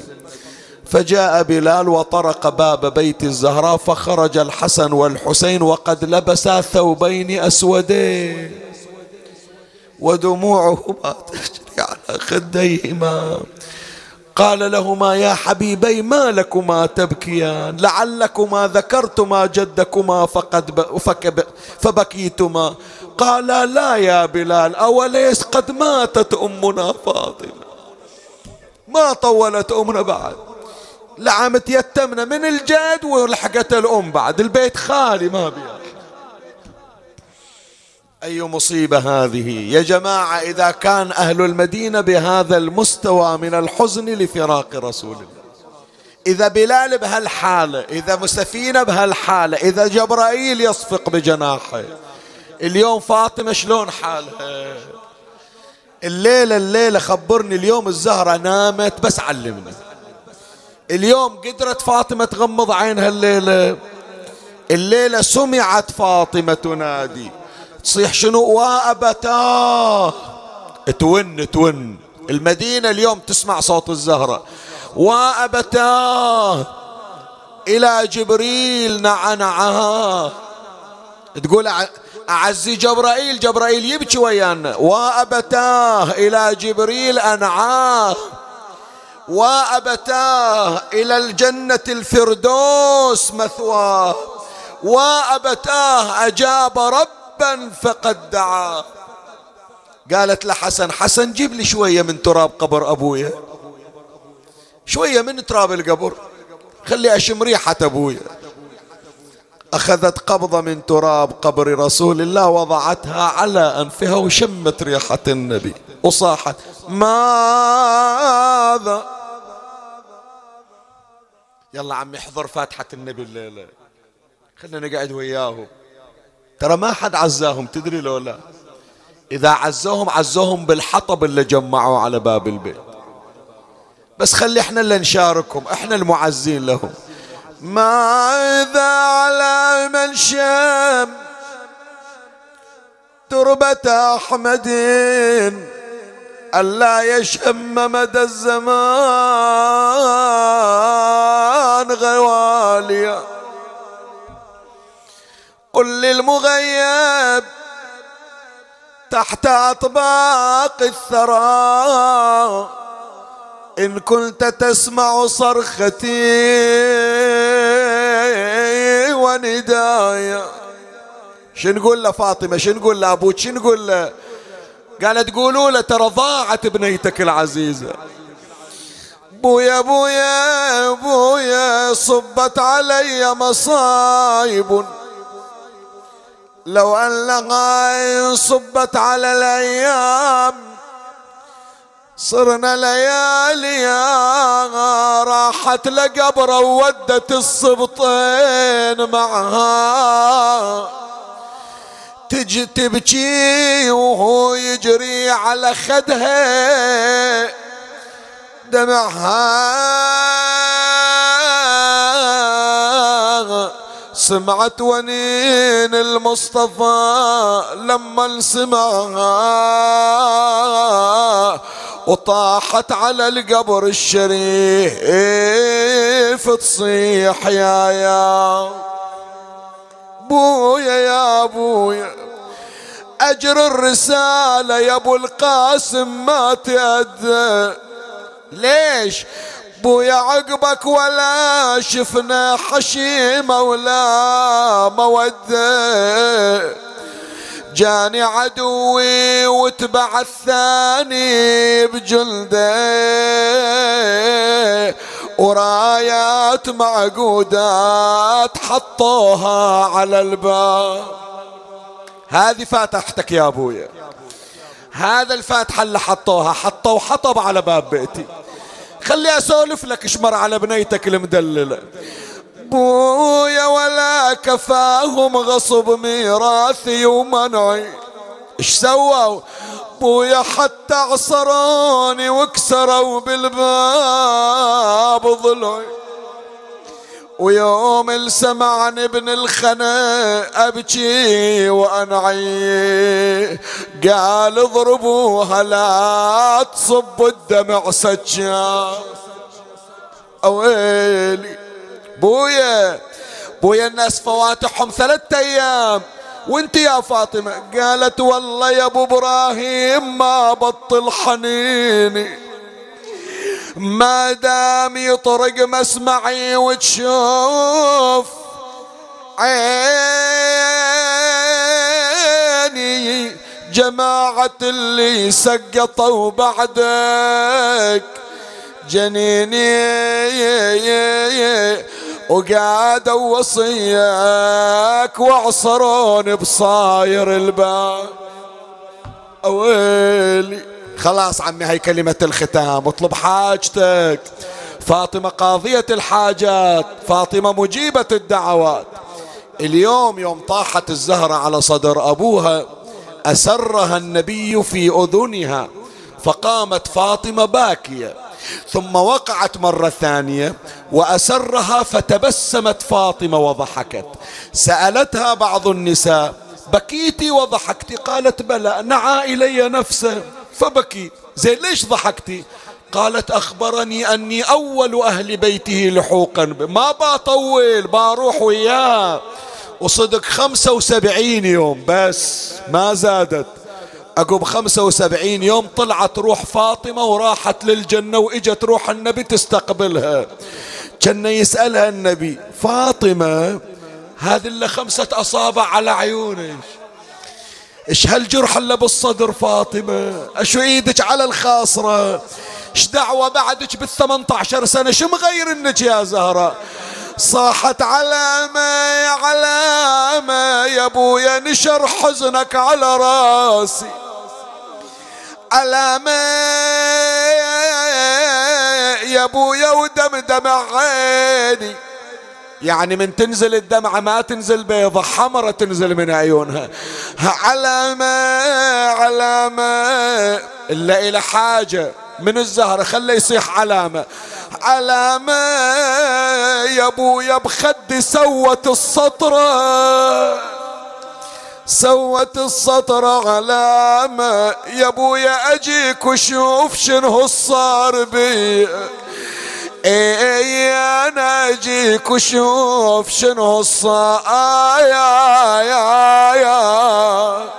فجاء بلال وطرق باب بيت الزهراء فخرج الحسن والحسين وقد لبسا ثوبين أسودين. ودموعهما تجري على خديهما. قال لهما يا حبيبي ما لكما تبكيان؟ لعلكما ذكرتما جدكما فقد فبكيتما. قالا لا يا بلال أوليس قد ماتت أمنا فاطمة؟ ما طولت أمنا بعد؟ لعمت يتمنا من الجد ولحقت الأم بعد البيت خالي ما بيها أي مصيبة هذه؟ يا جماعة إذا كان أهل المدينة بهذا المستوى من الحزن لفراق رسول الله. إذا بلال بهالحالة إذا مسفينة بهالحالة إذا جبرائيل يصفق بجناحه. اليوم فاطمة شلون حالها؟ الليلة الليلة خبرني اليوم الزهرة نامت بس علمني. اليوم قدرت فاطمة تغمض عينها الليلة. الليلة سمعت فاطمة تنادي. تصيح شنو؟ وأبتاه. تون تون. المدينة اليوم تسمع صوت الزهرة. وأبتاه. إلى جبريل نعنعها. تقول أعزي جبرائيل جبرائيل يبكي ويانا. وأبتاه. إلى جبريل أنعاه. وأبتاه إلى الجنة الفردوس مثواه وأبتاه أجاب ربا فقد دعاه قالت لحسن حسن جيب لي شوية من تراب قبر أبويا شوية من تراب القبر. خلي أشم ريحة أبويا أخذت قبضة من تراب قبر رسول الله وضعتها على أنفها وشمت ريحة النبي. وصاحت ماذا يلا عمي احضر فاتحة النبي الليلة. خلنا نقعد وياهم. ترى ما حد عزاهم تدري لو لا؟ إذا عزوهم عزوهم بالحطب اللي جمعوه على باب البيت. بس خلي إحنا اللي نشاركهم إحنا المعزين لهم. ماذا على من شام تربة أحمد ألا يشم مدى الزمان. غواليا. قل للمغيب تحت أطباق الثرى. إن كنت تسمع صرختي وندايا. شو نقول لفاطمة؟ شو نقول لأبوك؟ شو نقول له قالت قولوا له ترى ضاعت بنيتك العزيزة. بويا بويا بويا صبت علي مصايب. لو أنها صبت على الأيام صرنا ليالي راحت لقبر وودت الصبطين معها. تجي تبكي وهو يجري على خدها. دمعها سمعت ونين المصطفى لما سمعها وطاحت على القبر الشريف تصيح يا يا بويا يا بويا. أجر الرسالة يا أبو القاسم ما تأدى ليش؟ بويا عقبك ولا شفنا حشيمة ولا مودة. جاني عدوي وتبع الثاني بجلده. ورايات معقودات حطوها على الباب. هذه فاتحتك يا ابويا هذا الفاتحة اللي حطوها حطوا حطب على باب بيتي. خلي أسولف لك اشمر على بنيتك المدللة. بويا ولا كفاهم غصب ميراثي ومنعي. إيش سووا؟ بويا حتى عصروني وكسروا بالباب ضلعي ويوم السمعني ابن الخنا أبكي وأنعي. قال اضربوها لا تصب الدمع سجاد اويلي بويا. بويا الناس فواتحهم ثلاثة أيام. وانت يا فاطمة؟ قالت والله يا أبو إبراهيم ما بطل حنيني. ما دام يطرق مسمعي وتشوف عيني جماعة اللي سقطوا بعدك جنيني وقعد وصيك وعصرون بصاير الباب. أويلي. خلاص عمي هاي كلمة الختام. اطلب حاجتك. فاطمة قاضية الحاجات. فاطمة مجيبة الدعوات. اليوم يوم طاحت الزهرة على صدر أبوها أسرها النبي في أذنها فقامت فاطمة باكية. ثم وقعت مرة ثانية وأسرها فتبسمت فاطمة وضحكت. سألتها بعض النساء بكيتي وضحكتي؟ قالت بلى نعى إلي نفسه. فبكيت زين ليش ضحكتي؟ قالت أخبرني أني أول أهل بيته لحوقا. ما بطول بروح وياه. وصدق خمسة وسبعين يوم بس ما زادت. عقب خمسة وسبعين يوم طلعت روح فاطمة وراحت للجنة وإجت روح النبي تستقبلها. كان يسألها النبي فاطمة هذه اللي خمسة أصابع على عيونك. إيش هالجرح اللي بالصدر فاطمة؟ أشو إيدك على الخاصرة؟ إيش دعوة بعدك بالثمانية عشر سنة؟ شو مغير إنك يا زهرة؟ صاحت علامة يا علامة يا أبويا نشر حزنك على راسي. علامة يا أبويا ودمدم عيني. يعني من تنزل الدمعة ما تنزل بيضة حمرة تنزل من عيونها. علامة علامة إلا إلى حاجة من الزهرة خليه يصيح علامة. علامة يا ابويا بخدي سوت السطرة سوت السطر علامة يا ابويا أجيك وشوف شنو صار بي. إي أنا اجيك وشوف شنو صار يا يا يا.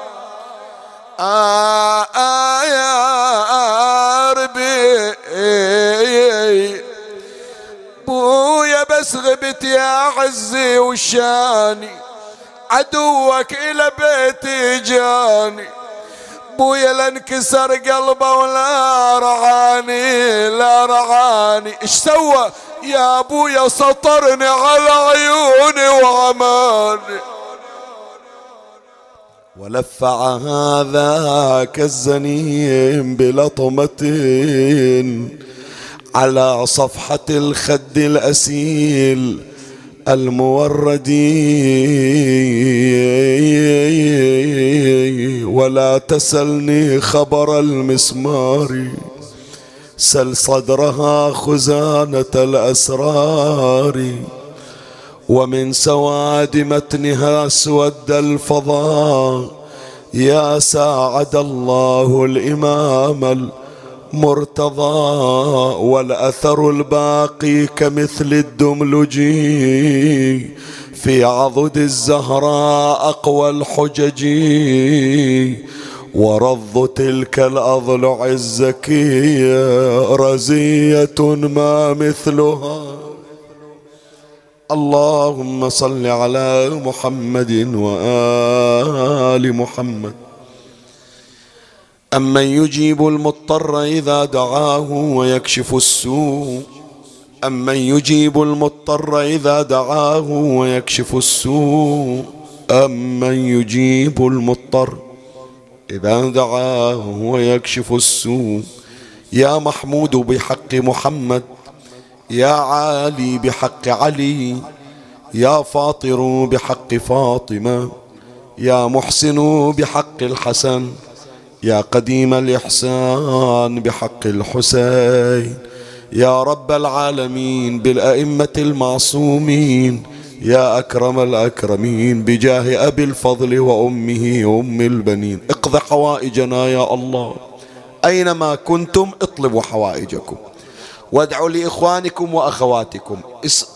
آه آه يا ربي. بويا بس غبت يا عزي وشاني عدوك إلى بيتي جاني. أبويا لانكسر قلبه ولا رعاني لا رعاني. إيش سوى؟ يا أبويا سطرني على عيوني وعماني ولفع هذا كالزنيم بلطمة على صفحة الخد الأسيل الموردي ولا تسلني خبر المسمار. سل صدرها خزانة الأسرار. ومن سواد متنها اسود الفضاء. يا ساعد الله الإمام مرتضى والأثر الباقي كمثل الدملج في عضد الزهراء أقوى الحجج ورض تلك الأضلع الزكية رزية ما مثلها. اللهم صل على محمد وآل محمد. أمن يجيب المضطر إذا دعاه ويكشف السوء أمن يجيب المضطر إذا دعاه ويكشف السوء أمن يجيب المضطر إذا دعاه ويكشف السوء يا محمود بحق محمد يا عالي بحق علي يا فاطر بحق فاطمة يا محسن بحق الحسن يا قديم الإحسان بحق الحسين يا رب العالمين بالأئمة المعصومين يا أكرم الأكرمين بجاه أبي الفضل وأمه أم البنين. اقض حوائجنا يا الله. أينما كنتم اطلبوا حوائجكم. وادعوا لإخوانكم وأخواتكم.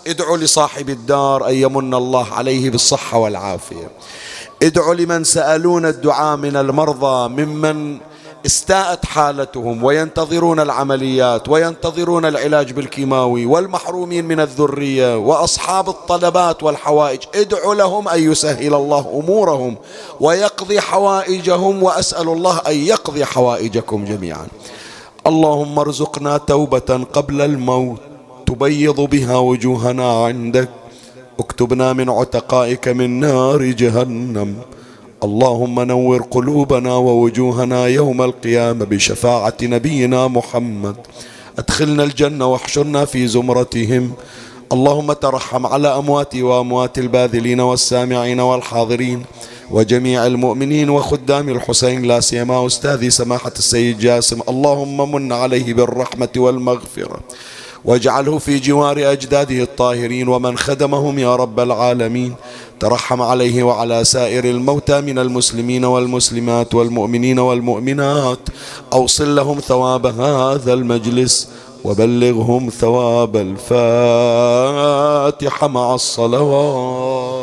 ادعوا لصاحب الدار أن يمن الله عليه بالصحة والعافية. ادعوا لمن سألون الدعاء من المرضى ممن استاءت حالتهم وينتظرون العمليات وينتظرون العلاج بالكيماوي والمحرومين من الذرية وأصحاب الطلبات والحوائج. ادعوا لهم أن يسهل الله أمورهم ويقضي حوائجهم وأسأل الله أن يقضي حوائجكم جميعا. اللهم ارزقنا توبة قبل الموت. تبيض بها وجوهنا عندك. اكتبنا من عتقائك من نار جهنم. اللهم نور قلوبنا ووجوهنا يوم القيامة بشفاعة نبينا محمد. أدخلنا الجنة واحشرنا في زمرتهم. اللهم ترحم على أمواتي وأموات الباذلين والسامعين والحاضرين وجميع المؤمنين وخدام الحسين لا سيما أستاذي سماحة السيد جاسم. اللهم من عليه بالرحمة والمغفرة. واجعله في جوار أجداده الطاهرين ومن خدمهم يا رب العالمين. ترحم عليه وعلى سائر الموتى من المسلمين والمسلمات والمؤمنين والمؤمنات. أوصل لهم ثواب هذا المجلس وبلغهم ثواب الفاتحة مع الصلوات.